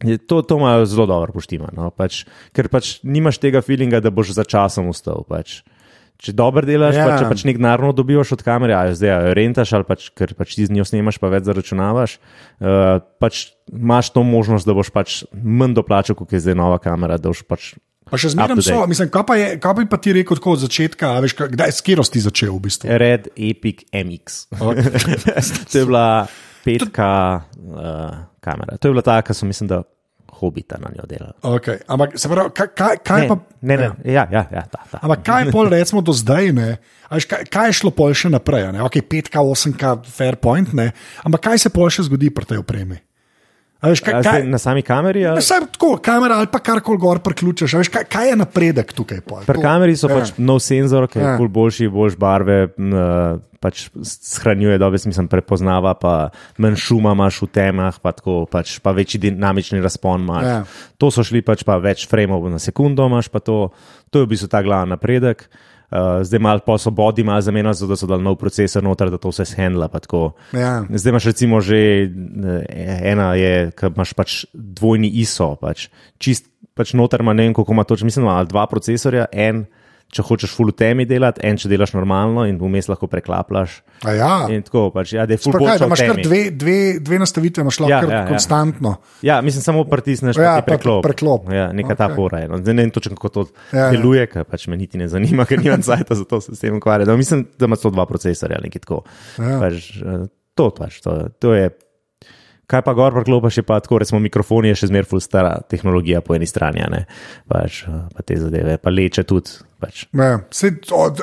je To, to imajo zelo dobro poštima, no? pač, ker pač nimaš tega feelinga, da boš za časom ustal. Pač. Če dobro delaš, Ja. pa, če pač nek narno dobivaš od kamere, ali zdaj jo rentaš, ali pač, ker pač ti z njo snemaš, pa več zaračunavaš, uh, pač imaš to možnost, da boš pač manj doplačal, kot je zdaj nova kamera, da boš pač Pa še zmeraj so, mislim, kaj, pa je, kaj bi pa ti rekel od začetka, veš, kdaj, s kero si začel v bistvu? Red Epic MX. (laughs) to je bila petka uh, kamera. To je bila ta, ki so mislim, da hobita na njo delali. Okay. Ampak se pravi, kaj, kaj, kaj Ne, pa. ne, ne, ja, ja, ja, ta, ta. Ampak kaj je pol, recimo, do zdaj, ne? A veš, Kaj, kaj je šlo pol še naprej? Ne? Ok, 5K, 8K, fair point, ne? ampak kaj se pol še zgodi pri tej opremi? Veš, kaj, kaj, Na sami kameri? ali- Vse tako, kamera ali pa karkoli gor priključiš. Veš, kaj, kaj je napredek tukaj? Pol? Pri kameri so ja. pač nov senzor, ki je Ja. ja. boljši, boljš barve, eh, pač shranjuje dobro, mislim, prepoznava, pa manj šuma imaš v temah, pa, tako, pač, pa večji dinamični razpon imaš. Ja. To so šli pač pa več frameov na sekundo, imaš pa to, to je v bistvu ta glavni napredek. Uh, zdaj malo po svobodi, malo zamenja, zato da so dali nov procesor noter, da to vse shendla. Ja. Zdaj imaš recimo že eh, ena, je, ki imaš pač dvojni ISO, pač čist, pač noter ima ne vem, koliko ima točno, mislim, ali dva procesorja, en, če hočeš full temi delati, en, če delaš normalno in vmes lahko preklaplaš. A ja. In tako, pač, ja, da je full v imaš kar temi. dve, dve, dve nastavitve, imaš lahko Ja, ja, ja. konstantno. Ja, mislim, samo pritisneš, Ja, ja, preklop. preklop. Ja, neka okay. ta fora je. No. Zdaj ne vem točno, kako to Ja, ja. ja, deluje, ker pač me niti ne zanima, (laughs) ker nimam cajta za to se s tem ukvarjati. No, mislim, da ima to dva procesorja ali nekaj tako. Ja. Pač, eh, to, pač, to, to je. Kaj pa gor priklopiš, je pa tako, recimo mikrofon je še zmeraj full stara tehnologija po eni strani, a ne pač, eh, pa te zadeve, pa leče tudi. Pač. Ja. Sej, od,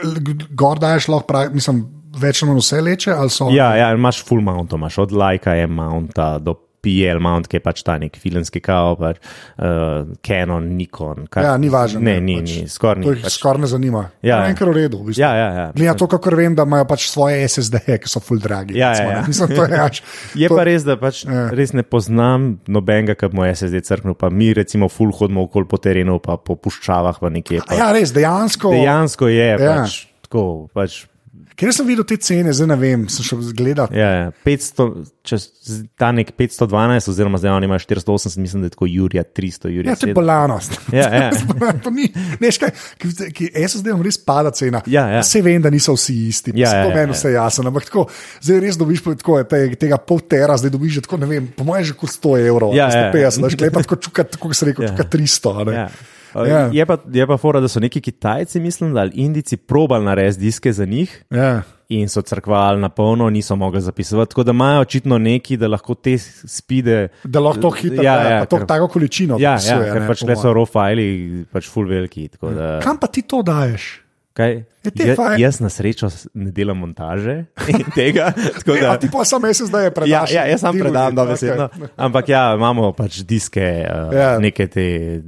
gor daješ lahko, pravi, mislim, več ali manj vse leče, so. Ja, ja, imaš full mount, imaš od Laika M-mounta do PL mount, ki je pač ta nek filmski kao, pač, uh, Canon, Nikon. Kar, Ja, ni važno. Ne, ni, pač, ni, skoraj To ni. jih Pač, skoraj ne zanima. Ja, ne ja. kar v redu. V bistvu. ja, ja, ja. Glede na to, kako vem, da imajo pač svoje SSD-je, ki so full dragi. Ja, recimo, ja, ja. ne. (laughs) Mislim, to je, pač, Je to, pa res, da pač Ja. res ne poznam nobenega, ki mu SSD crknil, pa mi recimo full hodimo okoli po terenu, pa po puščavah, pa nekje. A Pa. Ja, res, dejansko. Dejansko je, Ja. pač, tako, pač, Ker sem videl te cene, zdaj ne vem, sem šel gledati. ja, ja, 500, če z- ta nek 512, oziroma zdaj oni imajo 480, mislim, da je tako Jurija 300, Jurija Ja, to je 700. bolanost. Ja, ja. (laughs) to ni, ne, škaj, ki, ki SSD-om res pada cena. Ja, ja. Vse vem, da niso vsi isti. Ja, Ja, ja, ja, ja. vse jasno. Ampak tako, zdaj res dobiš tako, te, tega pol tera, zdaj dobiš že tako, ne vem, po mojem že kot 100 evrov, Ja, ja, ja. 150, znaš, klepa tako čuka, tako se reče, Ja. čuka 300. a ne. Ja. Ja. Je pa, je pa fora, da so neki Kitajci, mislim, ali Indijci probali narediti diske za njih. Ja. In so crkvali na polno, niso mogli zapisovati. Tako da imajo očitno neki, da lahko te spide. Da lahko to hitro, Ja, ja, ja, ja, to, ker- tako količino. Ja, popisuje, ja ker ne, pač le so fili, pač full veliki. Da, Kam pa ti to daješ? kaj, ja, fajn. jaz na srečo ne delam montaže (laughs) in tega. tako Ja, Da, ti pa sam jaz zdaj ja, predaš. ja, jaz sam predam ljudi. dobesedno. Okej. Ampak ja, imamo pač diske, uh, Ja. neke te.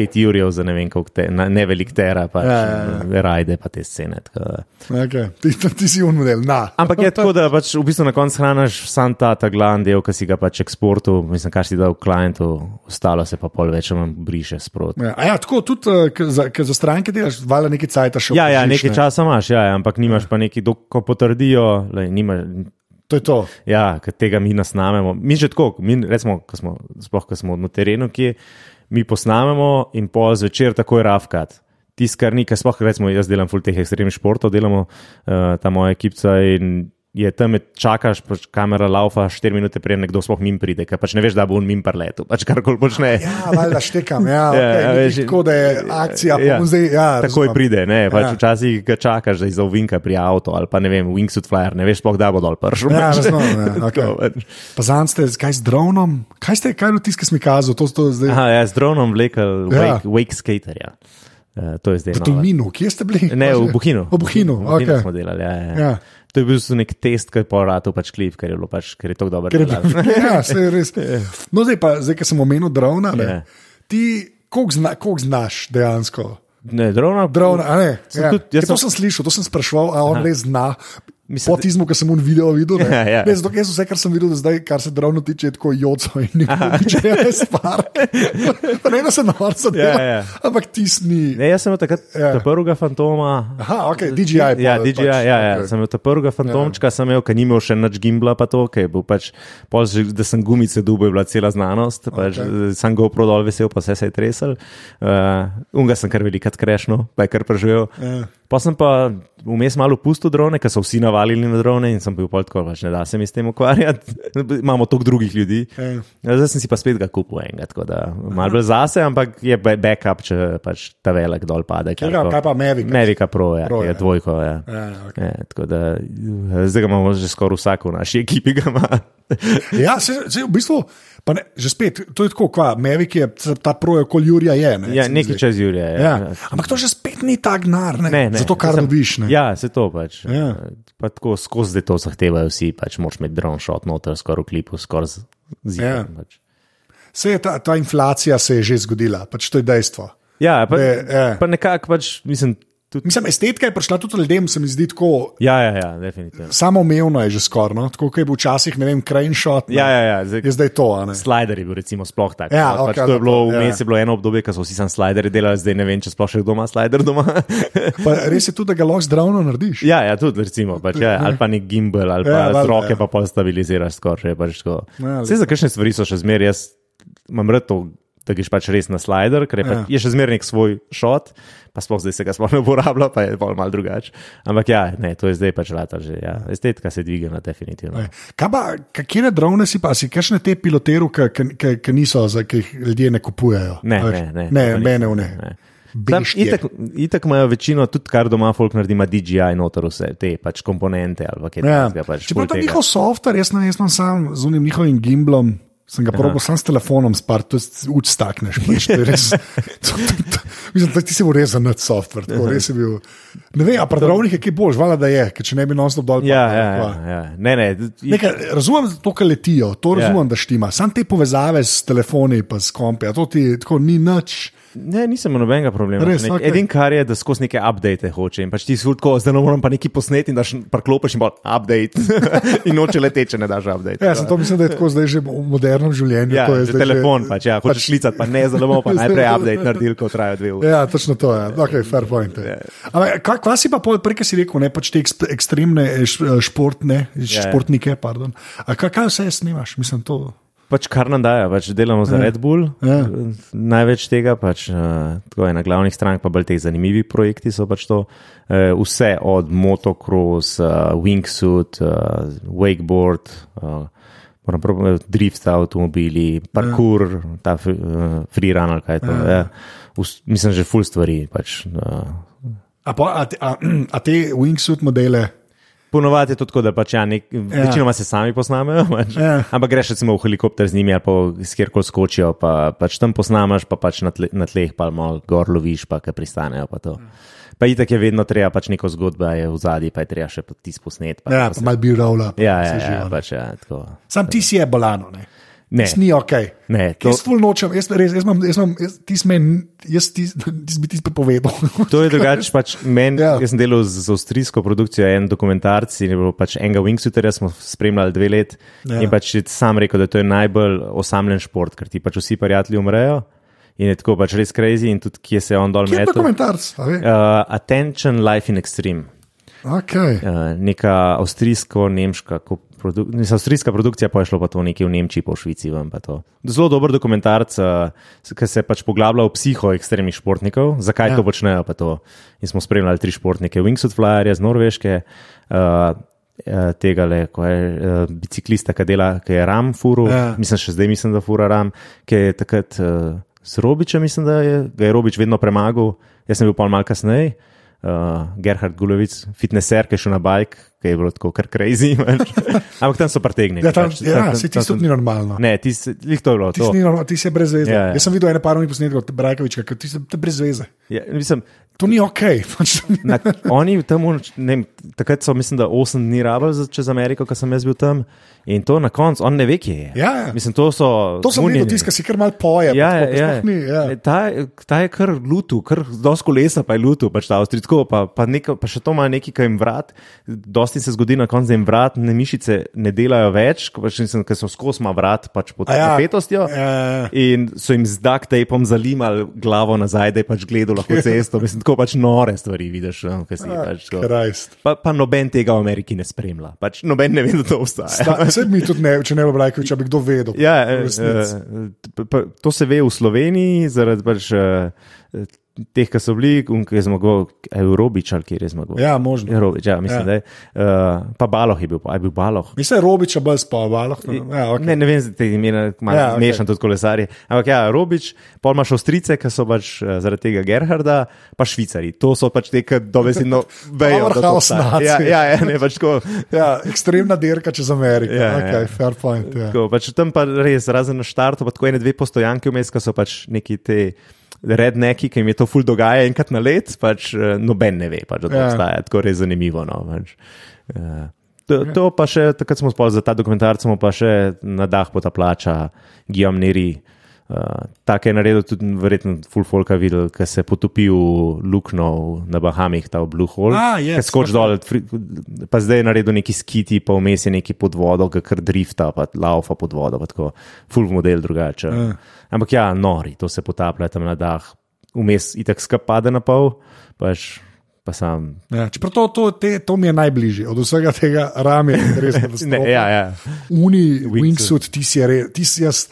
Pet jurjev za ne vem, koliko te, na- ne velik tera, pač Ja, ja, ja, rajde, pa te scene. Okay. Ti, ti si un model. Na. Ampak je tako, da pač v bistvu na koncu hraniš sam ta, ta glavni del, ki si ga pač eksportu, mislim, kar si dal klientu, ostalo se pa pol več manj briše sproti. Ja, a ja, tako tudi eh, k za, za stranke delaš, valjda nekaj cajta še Ja, ja, nekaj ne. časa imaš, ja, ja, ampak nimaš pa neki, ko potrdijo, lej, nima, To je to. ja, ker tega mi nasnamemo. Mi že tako, mi recimo, ko smo, sploh ko smo na terenu, ki mi posnamemo in pol zvečer takoj rafkat. Tisto, kar ni, ker sploh recimo jaz delam full teh ekstremnih športov, delamo uh, ta moja ekipca in je tam, čakaš, pač kamera laufa 4 minute prej, nekdo sploh mim pride, ker pač ne veš, da bo on mim preletel, pač karkoli počne. Ja, valjda štekam. Ja, (laughs) Ja, okay, ja, ja, veš, tako da je akcija. ja, Ja, zdaj, ja, Takoj razumem. pride, ne, pač Ja. ja. včasih ga čakaš, da iz ovinka pri avtu ali pa ne vem, wingsuit flyer, ne veš sploh, da bo dol prišel. Ja, pač. razumem, ja, (laughs) okay. pač. Pa zanj ste, kaj z dronom? Kaj ste, kaj tisto, ki si mi kazal? To, to zdaj. Aha, ja, z dronom vlekel Ja. wake, wake skaterja. Uh, to je zdaj V. Tolminu, kje ste bili? Ne, v Buhinu. V Buhinu, v Buhinu okay. smo delali. Ja, ja. Ja. To je bil nek test, ki je po ratu pač klip, ker je bilo pač, ker je tako dobro. Ker (laughs) ja, se je res. (laughs) No, zdaj pa, zdaj, ko sem omenil drona, ne, Ja. ti, koliko zna, koliko znaš dejansko? Ne, drona. Drona, a ne? Sem Ja. tudi- jaz Ker to sem- sem slišal, to sem spraševal, a on res zna. Mislim, Po tizmu, ki sem mu video videl, ne, (laughs) Ja, ja. ne, zato, jaz vse, kar sem videl zdaj, kar se drona tiče, je tako joco in nič ne spar. (laughs) Pa ne, da se norca dela, Ja, ja. ampak tisni. Ne, jaz sem imel takrat Ja. ja. prvega fantoma. Aha, ok, DJI. Ja, pol, DJI, pač, ja, ja. okej. Sem imel ta prvega fantomčka, ja. sem imel, ker ni imel še nič gimbla, pa to, ker je bil pač, pol, že, da sem gumice dubo, je bila cela znanost, pač, okay. sem GoPro dol vesel, pa vse se je tresel. Uh, unga sem kar velikrat krešno, pa je kar preživel. Ja. Pa sem pa vmes malo pustil drone, ker so vsi navalili na drone in sem bil pol tako, pač ne da se mi s tem ukvarjati. (laughs) Imamo toliko drugih ljudi. Ja. Ja, zdaj sem si pa spet ga kupil enega, tako da malo bolj zase, ampak je ba- backup, če pač ta velik dol pade. Kaj, ko- kaj pa Mavic? Mavica Pro, ja, Pro, ja. je dvojko. Ja. Ja, okay. Ja, tako da eh, zdaj ga imamo že skoraj vsak v naši ekipi. Ja, se, se, v bistvu, pa ne, že spet, to je tako, kva, Mavic je, ta pro je okoli Jurija je. Ne, Ja, nekaj čez Jurija. Ja. Ja. Ampak to že spet ni tak gnar, ne? Ne, ne, zato kar dobiš. Ne? Ja, se to pač. Ja. Pa tako skozi to zahtevajo vsi, pač moraš imeti drone shot noter, skoraj v klipu, skoraj z Ja. zidom. Pač. Se je ta, ta inflacija se je že zgodila, pač to je dejstvo. Ja, pa, Ne, ja. pa nekako pač, mislim, tudi. Mislim, estetika je prišla tudi ljudem, se mi zdi tako. Ja, ja, ja, definitivno. Samoumevno je že skoraj, no? tako kot je bil včasih, ne vem, crane shot. Ne? Ja, ja, ja, zdaj, Je zdaj to? Slider je bil recimo sploh tak. Ja, pač okej, to je bilo, dobro, ja. vmes je bilo eno obdobje, ko so vsi sam slideri delali, zdaj ne vem, če sploh še kdo ima slider doma. (laughs) Pa res je tudi, da ga lahko z dronom narediš. ja, ja, tudi recimo, pač, ja, ali pa nek gimbal, ali pa Ja, ja, z roke ja. pa pol stabiliziraš skoraj. Pač. Ja, Vse za kakšne stvari so še zmeraj, jaz imam rad to, da greš pač res na slider, ker je, Ja. je še zmeraj nek svoj shot. Pa sploh zdaj se ga sploh ne uporablja, pa je bolj malo drugače. Ampak ja, ne, to je zdaj pač rata že. Ja. Estetika se dviga, definitivno. Kakšne drone si pa, si kakšne te piloteru, ki niso, ki jih ljudje ne kupujejo? Ne, ne, ne. ne, mene nisem, ne. ne. Tam, itak, itak imajo večino, tudi kar doma folk naredi, ima DJI noter vse te pač komponente ali kaj Ja. takega. Pač, Čeprav ta njihov softver, jaz ne vem, sam z unim njihovim gimblom. Sem ga probil sam s telefonom, spar, to je uč stakneš. Pač, to je res, (laughs) to, to, to, mislim, da ti si bil res za nad softver. Tako, res bil. Ne vem, a pri drobnih je kaj boljš, vala da je, ker če ne bi non-stop dol. Ja, ja, kva. ja, ja. Ne, ne. i- Nekaj, razumem to, kar letijo, to Ja. razumem, da štima. Sam te povezave s telefoni, pa s kompi, a to ti tako ni nič. Ne, nisem nobenega problema. Res, Nek, okej. Edin kar je, da skozi neke update hoče. In pač ti si tako, zdaj ne morem pa neki posneti in daš parklopiš in bo update. (laughs) in noče leteče, ne daš update. Ja, sem to mislim, da je tako zdaj že v modernem življenju. Ja, to je že zdaj telefon, pač, ja, hočeš klicati, pa ne, zelo bomo pa (laughs) najprej update naredili, ko traja dve uri. Ja, točno to je. Okay, fair point. Ja. Ampak, kaj, kaj si pa prej, ki si rekel, ne pač te ekstremne eh, športne, Ja, ja. športnike, pardon. A kaj, kaj vse snimaš? Mislim, to. Pač kar nam dajo, pač delamo za Red Bull. Ja. Največ tega, pač, uh, tako je na glavnih strank, pa bolj teh zanimivih projekti so pač to. Uh, vse od motocross, uh, wingsuit, uh, wakeboard, uh, drift avtomobili, parkour, ja. ta uh, free run ali kaj to. Ja. Ja. Vs, mislim, že full stvari. Pač, uh. a, pa, a, a, (clears throat) a te wingsuit modele? Ponovadi je to tako, da pač ja, nek, ja. večinoma se sami posnamejo, pač. ja. ampak greš recimo v helikopter z njimi ali pa skjerkoli skočijo, pa pač tam posnamaš, pa pač na, tle, na tleh pa malo gor loviš, pa kaj pristanejo. Pa, pa itak je vedno treba, pač neko zgodbo je v zadnji, pa je treba še ti posnet. Pa, ja, pa, pa mal bi ravla. Ja, ja, ja, pač, ja, tako. Sam ti si je bolano. Ne? Ne. Ni ok. Ne, to... Jaz ful nočem, jaz, res, jaz, imam, jaz, imam, jaz, ti smen, jaz ti, ti bi ti prepovedal. To je drugače, pač meni, ja. jaz sem delal z, z avstrijsko produkcijo, en dokumentarc in je bilo pač enega Wingsuiterja, smo spremljali dve let ja. in pač sam rekel, da to je najbolj osamljen šport, ker ti pač vsi prijatelji umrejo. In je tako pač res crazy, in tudi kje se je on dol metal. Kaj je dokumentarc? Uh, Attention Life in Extreme. Okay. Uh, neka avstrijsko-nemška produ avstrijska produkcija, pa je šlo pa to nekje v Nemčiji, v Švici. Zelo dober dokumentarc, uh, ki se pač poglablja v psiho ekstremnih športnikov, zakaj ja. to počnejo. To. In smo spremljali tri športnike, Wingsuit Flyerja z Norveške. Uh, Tega, le, ko je uh, biciklista, ki dela, ki je ram, furu, ja. mislim, še zdaj mislim, da fura ram, ki je takrat uh, s Robičem, mislim, da je, je Robič vedno premagal, jaz sem bil pa malo kasneje uh, Gerhard Gulovic, fitneser, ki je šel na bajk, ki je bilo tako kar crazy. (laughs) Ampak tam so pretegnili. Ja, tam, pač, ja, tam, tam, ti si ni normalno. Ne, ti si to bilo. Ti, to. Si normalno, ti si brez veze. Ja, ja. Jaz sem videl ene parovne posnetke od Brajkoviča, ki ti si brez veze. Ja, mislim, To ni ok. (laughs) na, oni tam, ne, takrat so, mislim, da 8 dni rabili čez Ameriko, ko sem jaz bil tam. In to na koncu, on ne ve, kje je. Ja, ja. Mislim, to so. To so videli, tisti, ki si kar mal poje. Ja, ja, ja. Ni, ja. Ta, ta je kar lutu, kar dosko lesa pa je lutu, pač ta avstrijsko, pa, pa, neko, pa še to ima neki, ki jim vrat. Dosti se zgodi na koncu, da jim vrat, ne mišice ne delajo več, pač mislim, ker so skosma vrat pač pod ja, napetostjo. Ja, ja. In so jim z duct tapom zalimali glavo nazaj, da je pač gledal lahko (laughs) cesto. Mislim, tako pač nore stvari vidiš. No, si, ah, pač, pa, pa noben tega v Ameriki ne spremlja. Pač noben ne ve, da to obstaja. Vse mi tudi ne, če ne bi rekel, če bi kdo vedel. Ja, uh, to se ve v Sloveniji, zaradi pač, uh, teh, ki so bili, ki je zmagal, Eurobič ali kjer je zmagal. Ja, možno. Eurobič, ja, mislim, ja. da je. Uh, pa Baloh je bil, aj bil Baloh. Mislim, da je Robič bolj spal, Baloh. No. Ja, okay. Ne, ne vem, te imena, malo ja, okay. mešam tudi kolesarje. Ampak ja, Robič, pol imaš Avstrice, ki so pač uh, zaradi tega Gerharda, pa Švicari. To so pač te, ki dobesedno (laughs) vejo. Ja, ja, ja, ne, pač tako. (laughs) ja, ekstremna dirka čez Ameriko. Ja, okay, ja. fair point. Ja. Tako, pač tam pa res, razen na štartu, pa tako ene dve postojanke vmes, ki so pač neki te redneki, ki jim je to ful dogaja enkrat na let, pač uh, noben ne ve, pač, da to ja. obstaja. Tako je zanimivo. No, pač. uh, to, to pa še, takrat smo spali za ta dokumentarc, pa še na dah pota plača, Gijom Neri. Uh, Tako je naredil tudi, verjetno, full folka videl, ki se potopi v luknjo na Bahamih, ta Blue Hole. Ah, yes, skoč dol, pa zdaj je naredil neki skiti, pa vmes je neki pod vodo, ki kar drifta, pa laufa pod vodo, pa tako full model drugače. Uh. Ampak ja, nori, to se potaplja tam na dah, vmes itak skapade na pol, pač. Pa sam. Ja, čeprav to, to, te, to mi je najbližje od vsega tega rame, res (laughs) ne. ja, ja. Uni, wingsuit, ti si, jaz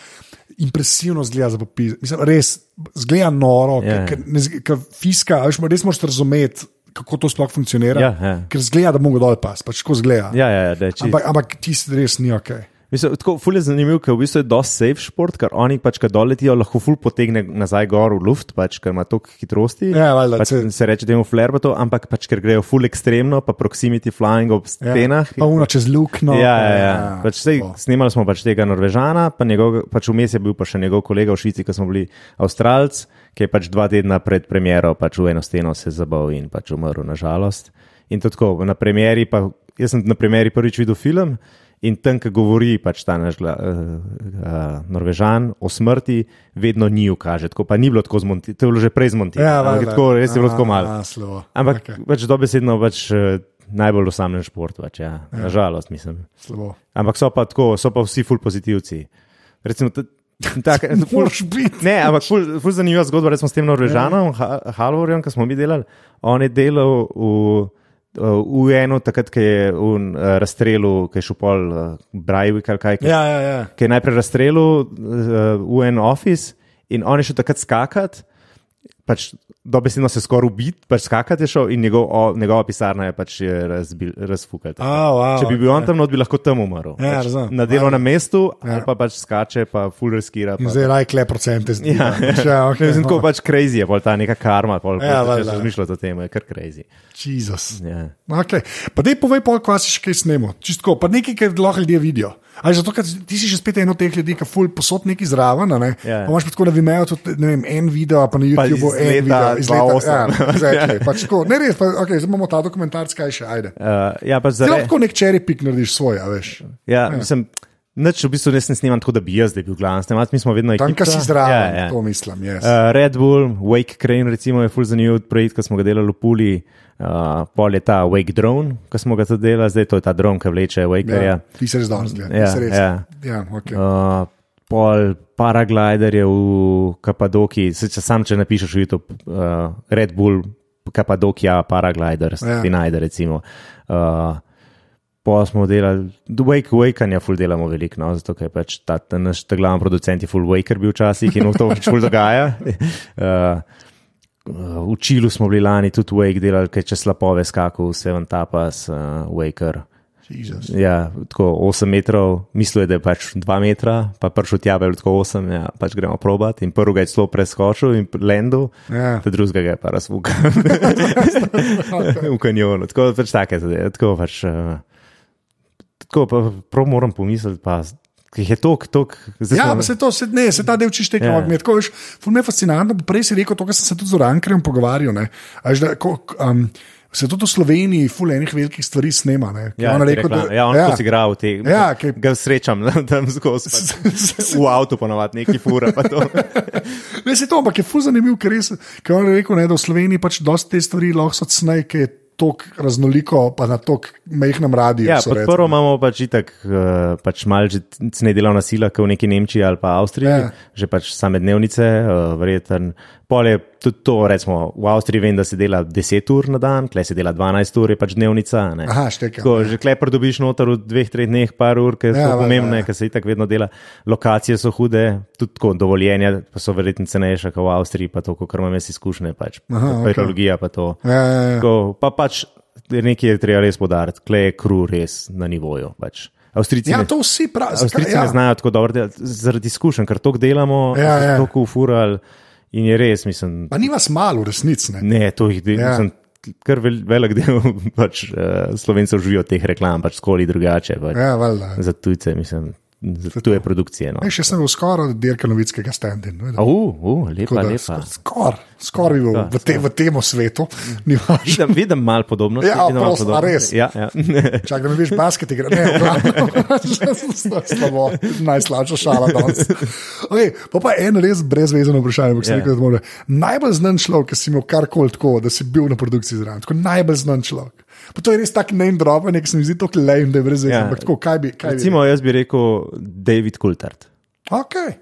impresivno zgleda za popis. Mislim, res zgleda noro, yeah. Ja. ker fiska, veš, res moraš razumeti. Kako to sploh funkcionira? Ja, ja. Ker zgleda, da mogo dol pas, pač tako zgleda. Ja, ja, ja, ampak, ampak ti res ni ok. Mislim, tako ful je zanimivo, ker v bistvu je dosti safe šport, ker oni pač, kad doletijo, lahko ful potegne nazaj gor v luft, pač, ker ima toliko hitrosti. Ja, valjda, pač, se reče, da ima flair to, ampak pač, ker grejo ful ekstremno, pa proximity flying ob ja, stenah. Ja, pa uno čez lukno. Ja, ja, ja. ja. Pač, sej, snimali smo pač tega Norvežana, pa njegov, pač vmes je bil pa še njegov kolega v Švici, ki smo bili Avstralc, ki je pač dva tedna pred premjero pač v eno steno se zabal in pač umrl, nažalost. In tako, na premjeri, pa jaz sem na premjeri prvič videl film. In tam, ki govori pač ta naš uh, uh, Norvežan o smrti, vedno ni ukaže. Tako pa ni bilo tako zmontirano, to je bilo že prej zmontirano. Ja, tako, res je bilo tako malo. Ampak okay. pač dobesedno pač, uh, najbolj osamljen šport, pač, ja. Ja. nažalost, mislim. Slabo. Ampak so pa tako, so pa vsi full pozitivci. Recimo, Tak, (laughs) ful, ne, ampak ful, ful zanimiva zgodba, recimo s tem Norvežanom, ja. Halvorjem, ki smo mi delali. On je delal v v eno, takrat, ki je v uh, razstrelu, ki je šel pol uh, Brajvik ali kaj. Ja, ja, ja. Ki je najprej razstrelil uh, v en office in on je šel takrat skakati. pač dobesedno se skoraj ubit, pač skakati šel in njegov, o, njegova pisarna je pač razfukala. Oh, wow, Če bi bil on tam, not, bi lahko tam umrl. Ja, pač razumem. na delovnem mestu, Ja. ali pa pač skače, pa full riskira. Pa, zdaj raj kle procente zdi. Ja, ja, okay, ne, mislim, tako no. pač crazy je, pol ta neka karma, pol, Ja, ja, če valjda. se razmišljate o tem, je kar crazy. Jezus. Ja. Okay. Pa dej povej, pol, kva si še kaj snemo. Čistko, pa nekaj, kar lahko ljudje vidijo. Ali zato, ker ti si še spet eno teh ljudi, ki ful posod neki zraven, a ne? Ja. Pa imaš pa tako na Vimeo tudi, ne vem, en video, pa na Pa YouTubeu iz en leta video. Iz leta, 2008. ja, exactly. (laughs) pač tako. Ne res, pa, okay, zdaj imamo ta dokumentarc, kaj še, ajde. Uh, ja, pač Zdaj lahko nek cherry pick narediš svoj, a veš. Ja, mislim, nič v bistvu res ne snimam tako, da bi jaz zdaj bil glaven. Snemat, mi smo vedno Tam, ekipa. kar si zraven, Ja, ja. to mislim, yes. Uh, Red Bull, Wake Crane, recimo, je full zanimiv projekt, ki smo ga delali v Puli. Uh, pol je ta Wake Drone, ki smo ga tudi delali, zdaj to je ta dron, ki vleče Wakerja. ja. Ti se res danes gledaš. Ja, res. ja. ja okay. Uh, pol paraglider je v Kapadoki, se, če sam če napišeš v YouTube, uh, Red Bull, Kapadokija, paraglider, Ja. Spinajder, recimo. Uh, Pa smo delali, wake, wakanja, full delamo veliko, no, zato je pač ta, ta naš ta glavni producent je full waker bil včasih in v to pač full dogaja. Uh, (laughs) uh, v Čilu smo bili lani tudi wake delali, ker če slapove skakal, Seven Tapas, uh, waker. Ja, tako 8 metrov, mislil je, da je pač 2 metra, pa prišel tja, je bilo tako 8, ja, pač gremo probat. In prvi ga je celo preskočil in lendu, Ja. ta drugega ga je pa razvukal (laughs) v kanjonu. Tako pač take zadeve. Tako pač. Uh, tako pa prav moram pomisliti, pa ki je tok, tok. Ja, pa se to, se, ne, se ta del ampak mi je tako, veš, ful me je fascinantno, prej si rekel to, kar sem se tudi z Orankerjem pogovarjal, ne, a veš, da, ko, um, se tudi v Sloveniji ful enih velikih stvari snema, Ja, on rekel, reklam, da, ja, on ja. si igra v te. Ja, ki- Ga srečam, (laughs) tam skozi. pač V avtu ponovadi neki fura. (laughs) Ne, se to, ampak je ful zanimiv, ker, res, ker on je rekel, ne, da v Sloveniji pač dosti te stvari lahko so cnej, ki je tok raznoliko, pa na tok mehnem radiju. Ja, recimo. prvo imamo pač itak, uh, pač malo že cene delovna sila, kot v neki Nemčiji ali pa Avstriji, Ja. že pač same dnevnice, uh, verjeten. Pol je tudi to, recimo v Avstriji vem, da se dela 10 ur na dan, tle se dela 12 ur, je pač dnevnica. ne. Aha, štekam, Tako, ja. že klepr dobiš noter v dveh, treh dneh, par ur, ker Ja, so valjda, pomembne, ja. ker se itak vedno dela. Lokacije so hude, tudi tako dovoljenja pa so verjetno cenejše kot v Avstriji, pa to, kar imam jaz izkušnje, pač Aha, petrologija pa to. Ja, ja, ja. Tako, pa pač nekaj je treba res podariti, kle je kru res na nivoju. Pač. Avstrijci ja, to vsi pravijo. Avstrijci ja. ne znajo tako dobro delati, zaradi izkušenj, ker to delamo, Ja, ja. tako ufurali in je res, mislim, Pa ni vas malo, resnici. Ne. ne, to jih Ja. ja. mislim. Ker vel, velik del (laughs) pač, uh, slovencev živijo teh reklam, pač skoli drugače. Pač. Ja, valjda. Za tujce, mislim, za tuje produkcije. No. Ej, še sem bil skoraj od Dirka Novickega stand-in. Uh, uh, lepa, lepa. Skoraj skor bi bil Ja, v, te, v tem svetu. Važno. Vidim, vidim malo podobnosti. Ja, vidim prosim, a res? Ja, ja. (laughs) Čakaj, da mi veš basket igra. Ne, (laughs) slabo, najslabša šala danes. Okay, pa pa en res brezvezeno vprašanje, sem Ja. rekel, da. Najbolj znan človek, ki si imel karkoli tako, da si bil na produkciji zraven. Najbolj znan človek. Pa to je res tak name drop, nek se mi zdi tako lame, da je brezvezeno. Ja. Ampak tako, kaj bi. Kaj Recimo, jaz bi rekel David Coulthard. bi? Okay.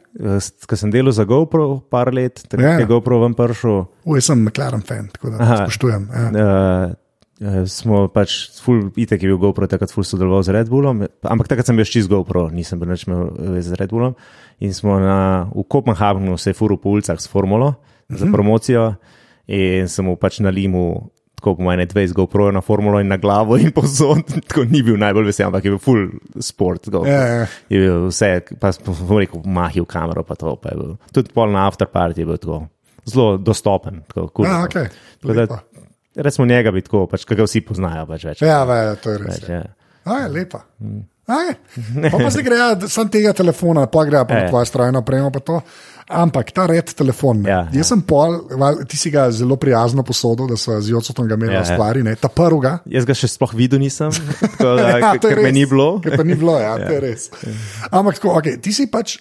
Ko sem delal za GoPro, par let, takrat Ja. yeah. je GoPro ven prišel. Uj, sem McLaren fan, tako da Aha. spoštujem. Ja. Uh, smo pač, ful, itek je bil GoPro, takrat ful sodeloval z Red Bullom, ampak takrat sem bil čist GoPro, nisem bil nič imel veze z Red Bullom. In smo na, v Kopenhagnu se furu po ulicah s formulo za promocijo in sem mu pač na limu. Tako po mojem 20 GoPro na formulo in na glavo in pozor, (laughs) tako ni bil najbolj vesel, ampak je bil full sport. GoPro. Ja, ja. Je bil vse, pa smo rekel, mahil kamero, pa to. Pa je bil. Tudi pol na afterparty je bil tako zelo dostopen. Tako, cool, Ja, no. okay. Tako da, Lepa. Recimo njega bi tako, pač, kaj ga vsi poznajo. Pač, več, Ja, ve, to je res. več, ja. A je lepa. A je. Pa, zdaj gre ja, sam tega telefona, pa gre pa na Ja. tvojo strojno opremo. Ampak ta red telefon, ne. Ja, ja. jaz sem pol, ti si ga zelo prijazno posodil, da so z Jocotom ga imeli Ja, ja, ja. stvari, ne. ta prvega. Jaz ga še sploh videl nisem, (laughs) tako da, (laughs) Ja, ker me ni bilo. Ker pa ni bilo, ja, to je res. Ampak tako, okay, ti si pač,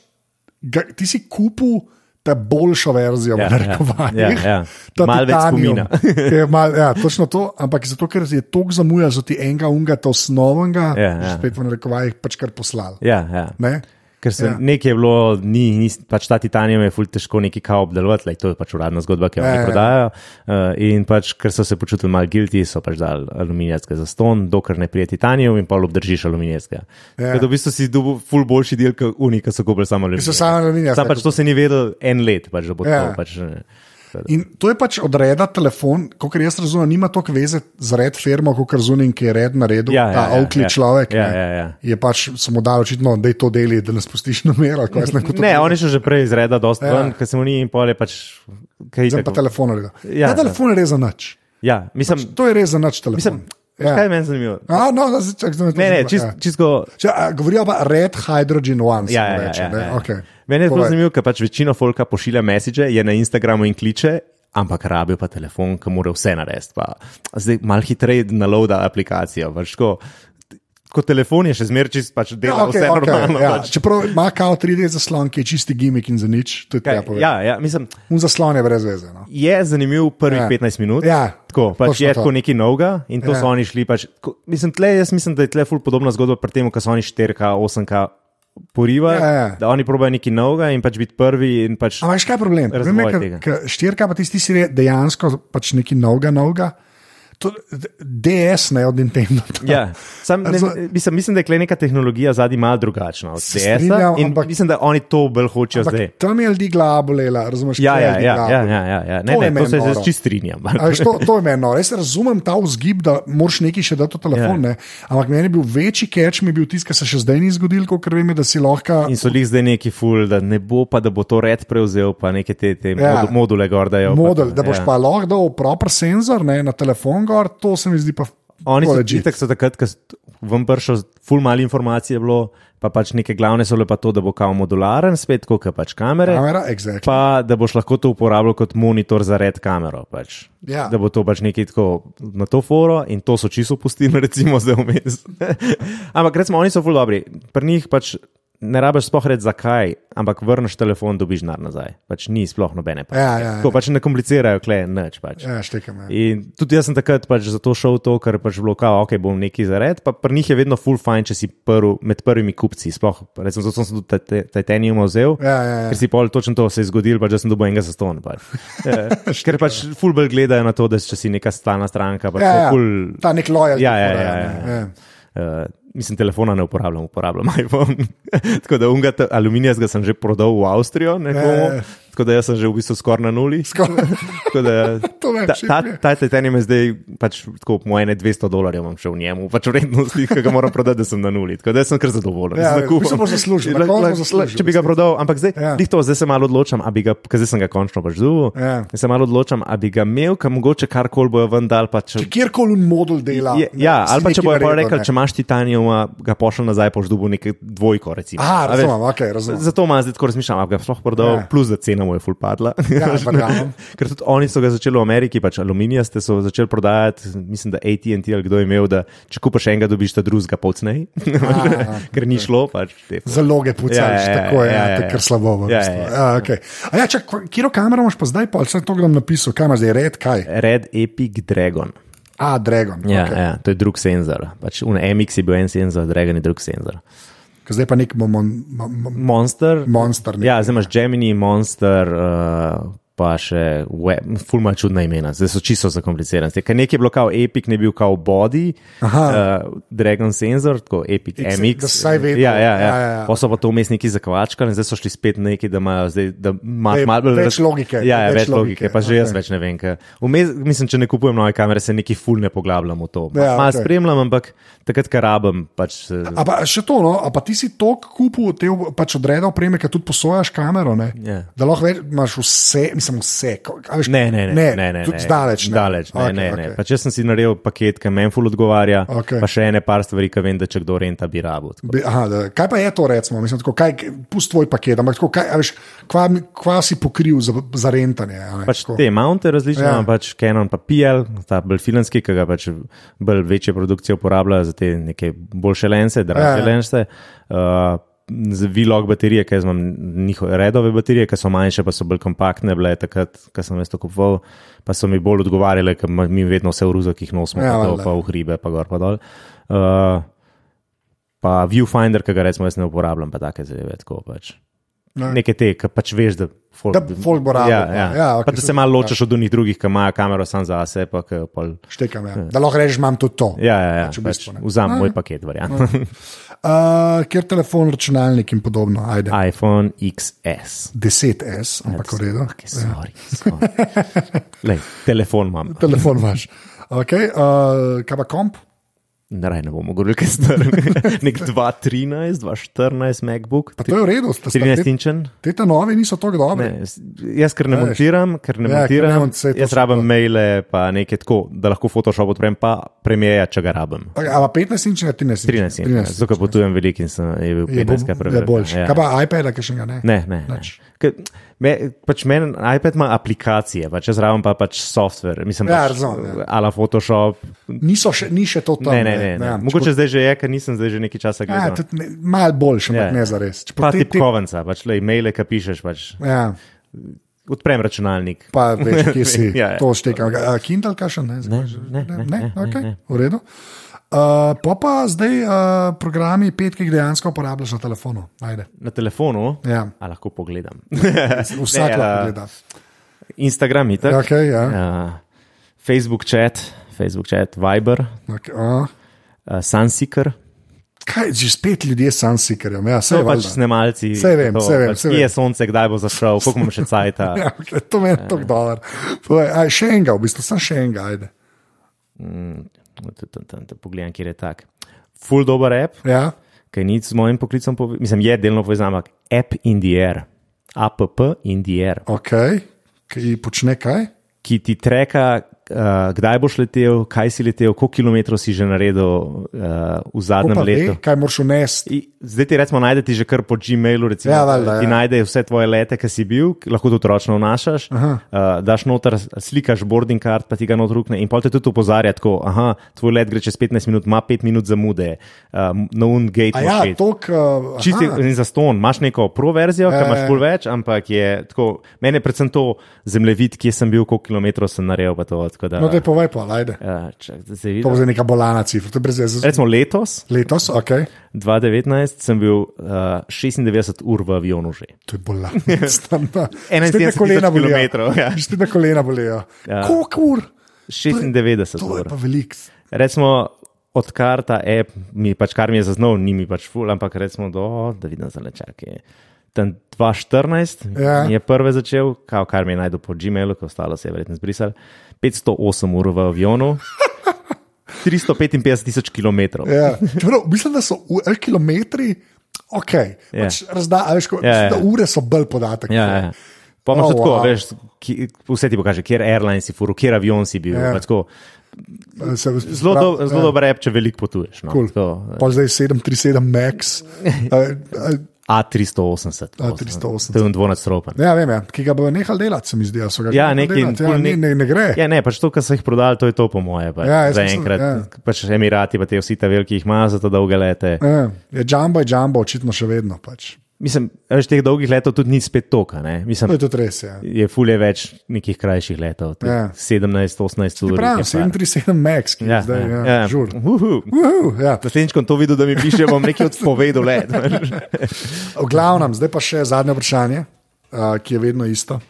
ga, ti si kupil. Ta boljša verzija, Ja, narekovajih. ja, ja. Ta Malo več spomina. (laughs) je mal, ja, točno to, ampak zato, ker je tok zamujal, so ti enega unga, ta osnovnega, Ja, ja. spet v narekovajih, pač kar poslal. Ja, ja. Ne? Ker se Ja. ja. nekaj je bilo, ni, ni, pač ta titanium je ful težko neki kao obdelovati, lej, to je pač uradna zgodba, ki jo Ja, oni ja. prodajajo. Uh, in pač, ker so se počutili malo guilty, so pač dali aluminijske za ston, dokler ne prije titanium in pa obdržiš aluminijske. Ja. Ja. Da v bistvu si dobil ful boljši del, kot unika so kupili samo So aluminijske. samo aluminijske. Sam pač to se ni vedel en let, pač, da bo Ja. to. Pač, ne. Seveda. In to je pač odreda telefon, kot jaz razumem, nima toliko veze z red firmo, kot razumem, ki je red naredil. Ja, ta ja, ja, avkli ja. človek. Ja, ne, ja, ja. Je pač samo dal očitno, da je to deli, da ne spustiš na mero. Ne, oni so že prej izreda dosti Ja. ja. ven, ker se mu ni in pol je pač. Zdaj pa telefon naredil. Ja, Ja, ta telefon je res za nič. ja, mislim, To je res za nič telefon. mislim ja. kaj je meni zanimivo. A, no, zdaj, čak, zdaj me to Ne, ne, zanima, čist, ja. čisto. Če, a, govorijo pa Red Hydrogen One. se Ja, ja, reče, ja, ne? ja, ja. Okay. Meni je zelo zanimivo, ker pač večina folka pošilja message, je na Instagramu in kliče, ampak rabijo pa telefon, ki mora vse narediti. Zdaj malo hitreje naloada aplikacijo. Pač, ko, ko telefon je še zmeraj čist, pač dela Ja, okay, vse okay, normalno. ja. pač. Čeprav ima kao 3D zaslon, ki je čisti gimmick in za nič, Kaj, ja, ja, mislim, Un zaslon je brez veze. No. je zanimiv prvih Ja. ja. 15 minut. Ja, Tako, pač točno je to. tako neki novega in to Ja. ja. so oni šli. Pač, ko, mislim, tle, jaz mislim, da je tle ful podobna zgodba pri tem, ko so oni 4K, 8K poriva, Ja, ja. da oni probajo neki novega in pač biti prvi. Pač, Ampak veš kaj je problem? Razvoj Problem je, ker- štirka pa tisti si re- dejansko pač neki novega, novega. To, DS ne od Nintendo. Ja, sam, ne, mislim, mislim, da je neka tehnologija zadnji malo drugačna od DS-a mislim, da oni to bolj hočejo zdaj. Ampak tam je ljudi glava bolela, razumeš? Ja, je ja, ja, ja, ja, ja, ja. Ne, To je ne, to se noro. zdaj čist strinjam. To, to je meni, no. res razumem ta vzgib, da moraš nekaj še dati v telefon. Ja. Ne? Ampak meni je bil večji catch, mi je bil tisti, ki se še zdaj ni zgodil, kot vem, da si lahko. In so jih zdaj neki ful, da ne bo pa, da bo to red prevzel, pa neke te, te Ja. module gor dajo. Model, pa, da boš ja. pa lahko dal proper senzor ne, na telefon, gor, to se mi zdi pa. Oni tako so itak so takrat, ko vam prišel, ful malo informacije je bilo, pa pač neke glavne so le pa to, da bo kao modularen, spet kot pač kamere. Kamera, exactly. Pa da boš lahko to uporabljal kot monitor za red kamero. Pač. Ja. Da bo to pač nekaj tako na to foro in to so čisto pustili, recimo zdaj vmes. (laughs) ampak recimo oni so ful dobri. Pri njih pač ne rabiš sploh reči zakaj, ampak vrneš telefon, dobiš denar nazaj. Pač ni sploh nobene. Ja, ja, ja. Tako pač ne komplicirajo, kle, nič pač. Ja, štekam. Ja. In tudi jaz sem takrat pač zato šel to, ker pač bilo kao, ok, bom neki zared, pa pri njih je vedno full fine, če si prv, med prvimi kupci. Sploh, recimo, zato sem tudi Tit- Tit- Titanium vzel, Ja, ja, ja. ker si pol točno to se je zgodilo, pač, da sem dobil enega za ston. Pač. (laughs) Ja, ker pač full bolj gledajo na to, da če si neka stalna stranka, pač Ja, ja, ja. ful. Ta nek lojal. Ja, ja, ja, ja, ja. Uh, mislim, telefona ne uporabljam, uporabljam (laughs) iPhone. Tako da unga aluminijskega sem že prodal v Avstrijo, nekomu. Ja. Tako da jaz sem že v bistvu skoraj na nuli. (laughs) Tako da, (laughs) vem, ta, ta, ta Titanium je zdaj pač tako po moje 200 dolarjev, imam še v njemu, pač vrednosti, ki ga moram prodati, da sem na nuli. Tako da sem kar zadovoljen. Ja, v bistvu boš zaslužil, na La- koncu la- boš zaslužil, Če bi ga prodal, ampak zdaj, Ja. ja. to, zdaj se malo odločam, a bi ga, ker zdaj sem ga končno pač zuval. Ja. Se malo odločam, a bi ga imel, kam mogoče karkoli bojo ven dal. Pa če, kjerkoli model dela. je, ja, ali pa če bojo rekli, če imaš titanium, ga pošlji nazaj, boš dobil nekaj dvojko. Recimo. Aha, A veš, razumem, ok, razumem. Zato ima zdaj tako razmišljam, ali ga sploh prodal, Ja. ja. plus da cena mu je full padla. Ja. (laughs) Ker tudi oni so ga začeli v Ameriki, pač aluminijaste so začeli prodajati, mislim, da ATT ali kdo je imel, da če kupaš enega, dobiš ta drugega pocnej. (laughs) Ker ni šlo. Pač, Zaloge pucaš, Ja, ja, ja, tako je, ja, ja, ja, je ja. kar slabo. Ja, ja, ja. Ja, okay. A ja, čak, kjer kamero imaš pa zdaj, pa sem to grem napisal, kaj imaš zdaj, red, kaj? Red Epic Dragon. A, Dragon. Ja, okay. ja, to je drug senzor. Pač, MX je bil en senzor, Dragon je drug senzor. Ker Zdaj pa nek mon, mon, mon, Monster. monster. nek. Ja, zdaj imaš Gemini, Monster, uh, pa še web, fulma čudna imena, zdaj so čisto zakomplicirani. Zdaj, Ker nekaj je bilo kao Epic, ne bil kao Body, Aha. uh, Dragon Sensor, tako Epic X- MX. da saj vedo. Ja, ja, ja. Ja, ja, ja. Pa so pa to vmes neki zakvačkali, zdaj so šli spet neki, da imajo zdaj, da je malo bolj več logike, Ja, ja več več, logike, logike, pa že jaz okej. več ne vem. Vmes, mislim, če ne kupujem nove kamere, se neki ful ne poglabljam v to. Ja, Malo okej. spremljam, ampak takrat, ker rabim, pač. se- A pa še to, no, a pa ti si tok kupil te pač odreda opreme, ki tudi posojaš kamero, ne? Ja. Da lahko več, imaš vse, mislim vse. ko- a Veš, Ne, ne, ne, ne, ne, ne, ne. zdaleč. Ne. Daleč, ne, okay, ne, ne. Pač jaz sem si naredil paket, ki meni ful odgovarja, okay. pa še ene par stvari, ki vem, da če kdo renta, bi rabo. Bi- Aha, da, kaj pa je to, recimo, mislim, tako, kaj, pust tvoj paket, ampak tako, kaj, veš, kva, kva si pokril za, za rentanje. ne, Pač tako. te mounte različne, Ja. pač Canon pa PL, ta bolj filmski, ki ga pač bolj večje produkcije uporabljajo za te neke boljše lense, dražje Ja, ja. lense. Uh, vlog baterije, ki imam njihove redove baterije, ki so manjše, pa so bolj kompaktne, bile takrat, ko sem jaz to kupoval, pa so mi bolj odgovarjale, ker mi vedno vse v ruzakih nosimo, Ja, pa, to, pa v hribe, pa gor pa dol. Uh, pa viewfinder, ki ga recimo jaz ne uporabljam, pa take zadeve. Tako, pač. Ne. neke te, ki pač veš, da. Folk, Da folk bo rabil, Ja, pa. ja. Ja, ok, pa da se malo ločiš od unih drugih, ki imajo kamero sam za sebe. Pa, pol... Štekam, ja. Da lahko rečeš, imam tudi to. Ja, ja, ja Pač v pač bistvu, ne. vzamem moj paket, verjamem. (laughs) Uh, Ker telefon, računalnik in podobno, ajde. iPhone XS. 10S, ampak v redu. Okay, sorry, sorry. (laughs) Lej, telefon imam. Telefon imaš. Okay, uh, kaj pa komp? Raj ne bomo govorili, kaj star. (laughs) Nek 2.13, 2.14 MacBook. Pa to je v redu, sta 13 inčen. Te te nove niso tako dobre. Ne, jaz, ker ne Veš. montiram, ker ne Ja, ker montiram, ne mont- saj to jaz rabim to. maile, pa nekaj tako, da lahko Photoshop odprem, pa premijeja, če ga rabim. Okay, a pa 15 inč, 13 inč. 13 inčen. Zato, ker potujem veliko in sem je bil Je, bo, 15 krat je preveč. boljši. Ja. Kaj pa iPad, ki še ga ne? Ne, ne. ne. Me, pač meni iPad ima aplikacije, pač jaz rabim pa pač software. Mislim, Ja, pač, razumem, ja. Ala Photoshop. Niso še, ni še to tam. Ne, ne, ne. ne. Ja, Mogoče zdaj že je, ker nisem zdaj že nekaj časa Ja, gledal. ne- malo boljši, ampak Ja. ne za res. Pa tipkovnica, pač le e-maile, ki pišeš, pač Ja, odprem računalnik. pa veš, kje si. (laughs) Ja, ja. To štekam. Kindle, kaj še ne? Ne, ne, ne, ne, ne, ne, okay, ne. v redu. Uh, pa pa zdaj uh, programi, pet, ki jih dejansko uporabljaš na telefonu. Ajde. Na telefonu, Ja. a lahko pogledam. (laughs) Vsak Ne, lahko a, gleda. Instagram, itak. Okay, ja. Uh, Facebook chat, Facebook chat, Viber, Okay, uh. uh, Sunseeker. Kaj, že spet ljudje s Sansikerjem, ja, vse je pač snemalci. Saj vem, saj vem, pač, vem. je sonce, kdaj bo zašel, koliko imam še cajta. (laughs) Ja, okay, to meni je tako dobro. Povej, aj, Še enega, v bistvu, sem še enega, ajde. Pogledam, kje je tak. Full dober app, Ja, ki ni z mojim poklicom, pove, mislim, je delno povezan, ampak app in the air, app in the air, ok, ki počne kaj? ki ti treka, uh, kdaj boš letel, kaj si letel, koliko kilometrov si že naredil uh, v zadnjem pa ve, letu. kaj moraš unesti. Zdaj ti recimo najdete že kar po Gmailu, recimo, Ja, valjda, ti ja. najde vse tvoje lete, ki si bil, ki lahko to ročno vnašaš, uh, daš noter, slikaš boarding card, pa ti ga noter rukne in pol te tudi opozarja, tako, aha, tvoj let gre čez 15 minut, ima 5 minut zamude, uh, na un gate. Ja, tok. Uh, Čisti za ston, imaš neko pro verzijo, ki Ja, imaš pol več, ampak je tako, meni je predvsem to zemljevid, kje sem bil, koliko kilometrov sem naredil. pa To, da, no, te povej pa, ajde. ja, čak, da To bo zdaj neka bolana cifra, to je brez veze. Recimo letos, Letos, ok, 2019, sem bil uh, 96 ur v avionu že. to je bolana. (laughs) 71 kolena bolijo. ja. (laughs) Štiri na kolena bolijo. Ja. Koliko ur? 96 To je ur. pa velik. Recimo, odkar ta app, mi pač kar mi je zaznal, ni mi pač ful, ampak recimo do, da vidim za lečake. Tam 2014 Ja. ja. je prve začel, kao, kar mi je najdel po Gmailu, ko ostalo se je verjetno zbrisal. 508 ur v avionu, (laughs) 355 tisoč kilometrov. Ja. Čeprav, mislim, da so eh, kilometri, ok. Ja. Pač razda, veš, ko, Ja, mislim, da ja. ure so bolj podatek. Ja, ja. Pa imaš Oh, tako, wow. veš, ki, vse ti pokaže, kjer airline si furu, kjer avion si bil. Ja. Ja. Tako, zelo do, zelo ja. dober app, če veliko potuješ. No. Cool. Tako, Pa zdaj 737 Max. (laughs) Uh, uh, A380. A380. To je dvonadstropen. ja, vem, ja, ki ga bo nehal delati, se mi zdi. Ja, nehali neki, delati. ja, ne, ne, ne gre. Ja, ne, pač to, kar so jih prodali, to je to, po moje. Pač. Ja, Za enkrat, ja. pač Emirati, pa te vsi ta veliki jih imajo za to dolge lete. Ja, je jumbo, je jumbo, očitno še vedno. Pač. Mislim, veš, teh dolgih letov tudi ni spet toka. Ne? To Mislim, je tudi res. Ja. je fulje več nekih krajših letov. Ja. 17-18 ur. Pravim, jih je par. 737 Max, ki je Ja, zdaj ja, ja, ja. žur. Ja. Naslednjič, ko bom to videl, da mi piše, bom nekaj odpovedal let. (laughs) V glavnem, zdaj pa še zadnje vprašanje, uh, ki je vedno isto.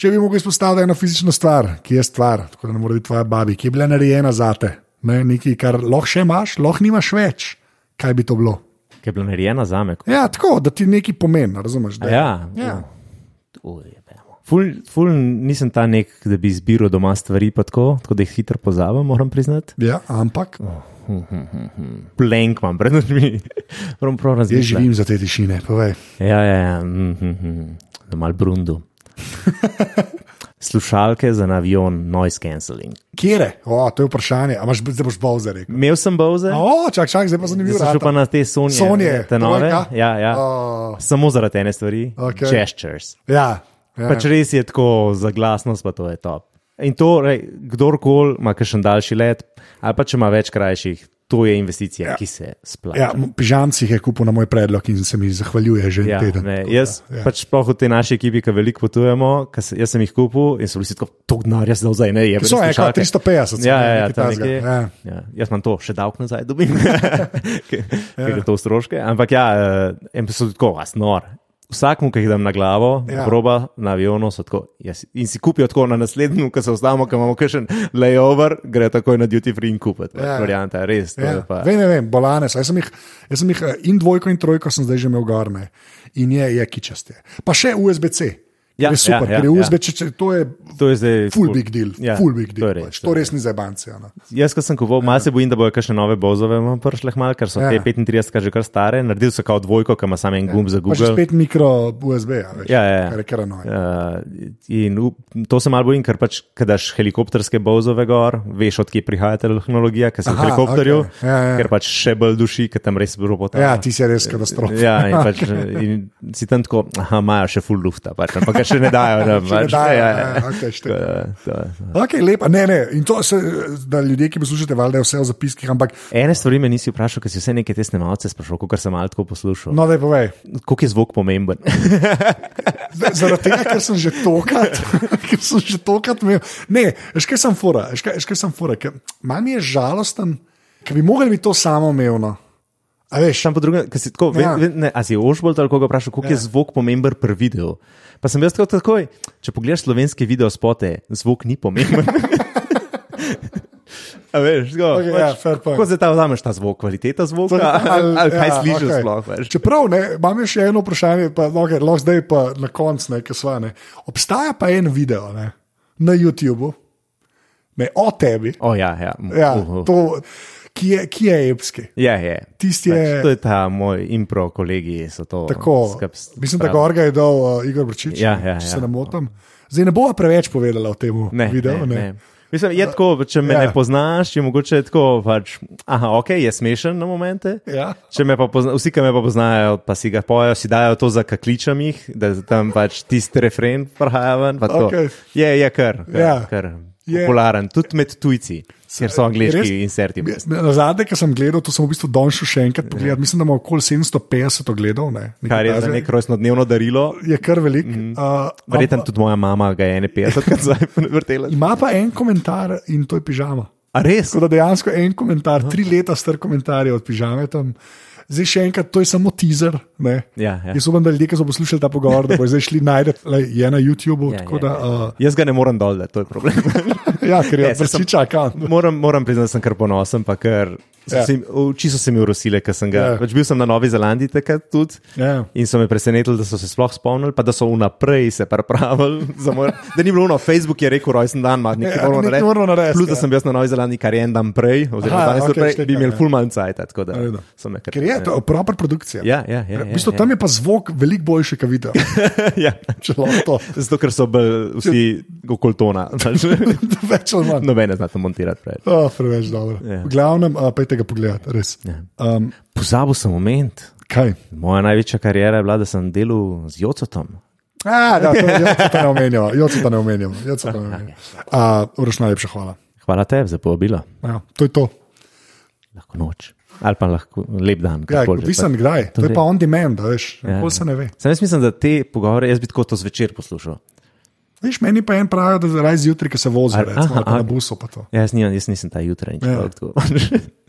Če bi mogel izpostaviti eno fizično stvar, ki je stvar, tako da ne more biti tvoja babi, ki je bila narejena za te, ne, nekaj, kar lahko še imaš, lahko nimaš več, kaj bi to bilo? Ki je bila narejena za me. Ja, tako, da ti nekaj pomeni, razumeš? Da, Ja, ja. Ujebemo. Ful, ful nisem ta nek, da bi zbiral doma stvari, tako, tako da jih hitro pozabim, moram priznati. ja, ampak Plenk imam pred očmi. (laughs) Moram prav jaz razmišljati. živim za te tišine, povej. Ja, ja, ja. Mm, mm, mm. Da mal brundu. (laughs) Slušalke za na avion, noise cancelling. Kjere? O, to je vprašanje, a imaš, zdaj boš za rekel. Imel sem Bose, O, čak, čak, zdaj pa zanimivo. zdaj pa na te Sonje. Sonje, te nove. Ja, ja. O, Samo zaradi ene stvari. Okej. Gestures. ja, ja. Pač res je tako za glasnost, pa to je top. In to, rej, kdorkoli ima kakšen daljši let, ali pa če ima več krajših, to je investicija, ja. ki se splača. Ja, pižamci jih je kupil na moj predlog in se mi zahvaljuje že Ja, teden. ne, Tako da, jaz, ja. ja. pač sploh v tej naši ekipi, ki veliko potujemo, se, jaz sem jih kupil in so bili tako, to denarja zdaj zdaj ne je. So, ja, kao 350 so, Ja, ja, ja, nekaj nekje, ja. ja. Jaz imam to še davek nazaj, dobim, (laughs) (laughs) ker ja. je to stroške. Ampak ja, eh, en pa so tako, vas nor. Vsakmu, ki jih dam na glavo, Ja. proba na avionu, tako. Jaz, in si kupijo tako na naslednjem, ko se ustavimo, ko imamo kakšen layover, gre takoj na duty free in kupiti. Ja. Varianta, res. Ja, pa- vem, ne vem, bolane so. Jaz sem jih, jaz sem jih eh, in dvojko in trojko sem zdaj že imel gorne. In je, je kičaste. Pa še USB-C. Ja, je super, ja, ja, ker je ja. USB, če, če, to je To je zdaj. full big deal. Ja, full big to deal je res, pač. to To res ni za. Ja, no. Jaz, ko sem kupoval, malo se bojim, da bojo kakšne nove bozove prišle, mal, ker so Ja. ja. te 35, že kar stare. Naredili so kao dvojko, ki ima samo en gumb za Pa že Google. spet mikro USB. Ja, veš, Ja, ja, ja. Kar je kar anoj. Uh, in up- to se malo bojim, ker pač, kadaš helikopterske bozove gor, veš, odkje prihaja ta tehnologija, ker si v Aha, helikopterju, okej. Ja, ja. ker pač še bolj duši, ker tam res robota. Ja, ti si res katastrofa. Ja, in, pač, (laughs) in si tam tako, aha, imajo še full lufta, pač, ampak ga še ne dajo. Ne, Še ne pač, dajo, ja, ja. Tako da, to je- Okay, lepa. Ne, ne. In to se, da ljudje, ki poslušate, valjda je vse v zapiskih, ampak Ene stvari me nisi vprašal, ker si vse neke te snemalce sprašal, kot sem malo tako poslušal. no, da povej. Koliko je zvok pomemben? (laughs) Zaradi tega, ker sem že tokrat, (laughs) ker sem že tokrat imel. Ne, veš, kaj sem fura, veš, kaj, veš, kaj sem fura. ker Malo mi je žalosten, ker bi mogli biti to samoumevno. A veš, Sam po drugem, ker si tako, Ja. ja. ne, a si ožbolt ali koga vprašal, koliko ja. je zvok pomemben pri videu. Pa sem jaz tako takoj, če pogledaš slovenske video spote, zvok ni pomemben. A veš, tako, Okej, ja, fair point. Kako se ta vzameš ta zvok, kvaliteta zvoka, ali, ali kaj ja, slišiš okay. sploh? Veš? Čeprav, ne, imam še eno vprašanje, pa no, okay, lahko zdaj pa na koncu nekaj sva. Ne. Obstaja pa en video ne, na YouTubu, ne, o tebi, O, ja, ja. ja, uh, uh. to, ki, je, ki je epski. ja, je. Tisti je- Pač, to je ta moj impro, kolegi so to. Tako, mislim, da. Gorga je dal uh, Igor Brčič, Ja, ja, če ja. se ne motim. Zdaj ne bova preveč povedala o tem Ne, videu. ne, ne. Mislim, je tako, če me Ja. ja. ne poznaš, je mogoče tako, pač, aha, ok, je smešen na momente. Ja. Pozna, vsi, ki me pa poznajo, pa si ga pojejo, si dajo to za kakličem jih, da tam pač tisti refren prihaja ven. pa tako. Okej. Je, je kar, kar, Ja. kar Je. popularen, tudi med tujci, ker so angliški Res? inserti. Na zadnje, ki sem gledal, to sem v bistvu donšel še enkrat pogledati. Mislim, da ima okoli 750 ogledov. Ne, Kar je za neko rojstnodnevno darilo. Je kar velik. Mm. Uh, Verjetno tudi moja mama ga je 51 krat zdaj vrtela. Ima pa en komentar in to je pižama. A res? Tako da dejansko en komentar, tri leta star komentar je od pižame tam. Zdaj še enkrat, to je samo teaser. ne. Ja, ja. Jaz upam, da ljudje, ki so poslušali ta pogovor, da bo zdaj šli najti, je na YouTubu. Ja, tako ja, da, ja. Jaz ga ne morem dol, da to je problem. uh, (laughs) ja, ker je sem- vrstiča akant. moram, moram priznati, da sem kar ponosen, pa ker Ja. ja. oči so se mi urosile, ker sem ga. Ja. Ja. Pač bil sem na Novi Zelandiji takrat tudi. Ja. In so me presenetili, da so se sploh spomnili, pa da so vnaprej se pripravili. (laughs) Moj, da ni bilo, no, Facebook je rekel, rojsten dan, ima nekaj Ja, moramo narediti. moramo narediti, Plus, da ja. sem bil na Novi Zelandiji kar en dan prej, oziroma danes okay, prej, šteka, bi imeli ja. full man cajt. Kar. Ker je to proper produkcija. Ja, ja, ja. V bistvu tam je pa zvok veliko boljši, kot video. (laughs) ja. Zato, ker so bolj vsi okoli tona. (laughs) Več ali manj. Nobene znate montirati. Oh, preveč dobro. Ja. V glavnem, uh, pejte ga pogledat, res. Um, Pozabil sem moment. kaj? Moja največja karijera je bila, da sem delal z Jocotom. A, da, to ne omenjamo, jocota ne omenjamo. Uroš, najlepša hvala. Hvala tebi za povabilo. Ja, to je to. Lahko noč. Ali pa lahko lep dan. Ja. Odvisen kdaj. To je zdaj- pa on demand, a veš, Ja. nikoli se ne ve. Sam jaz mislim, da te pogovore jaz bi tako to zvečer poslušal. Veš, meni pa en pravi, da raje zjutraj, ko se vozi, recimo, aha, pa na busu. Pa to. Ja, jaz, nimam, jaz nisem ta jutraj. Ja. Ja. (laughs)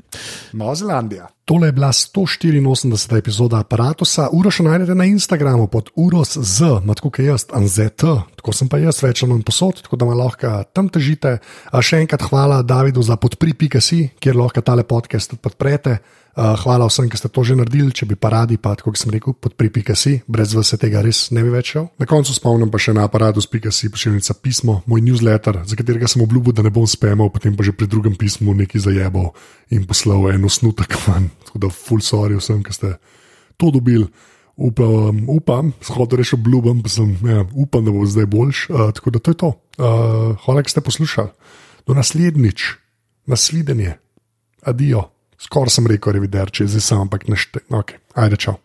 Nova Zelandija. Tole je bila 184. epizoda aparata. Uroš najdete na Instagramu pod uros z, tako kot jaz, anzet, tako sem pa jaz več ali manj posod, tako da me lahko tam težite. Še enkrat hvala Davidu za podpri.si, kjer lahko tale podcast podprete. Uh, hvala vsem, ki ste to že naredili, če bi pa radi, pa kot sem rekel, podpri.si, brez vas se tega res ne bi več šel. Na koncu spomnim pa še na aparatus.si, pošiljnica pismo, moj newsletter, za katerega sem obljubil, da ne bom spemal, potem pa že pri drugem pismu nekaj zajebal in poslal en osnutek (laughs) van. Tako da full sorry vsem, ki ste to dobili. Upam, upam shodno rešil obljubam, pa sem, ja, upam, da bo zdaj boljš. Uh, tako da to je to. Uh, hvala, da ste poslušali. Do naslednjič, nasvidenje, adijo. Skoraj sem rekel, reviderče, zdaj sem ampak nešte. Okay, ajde, čau.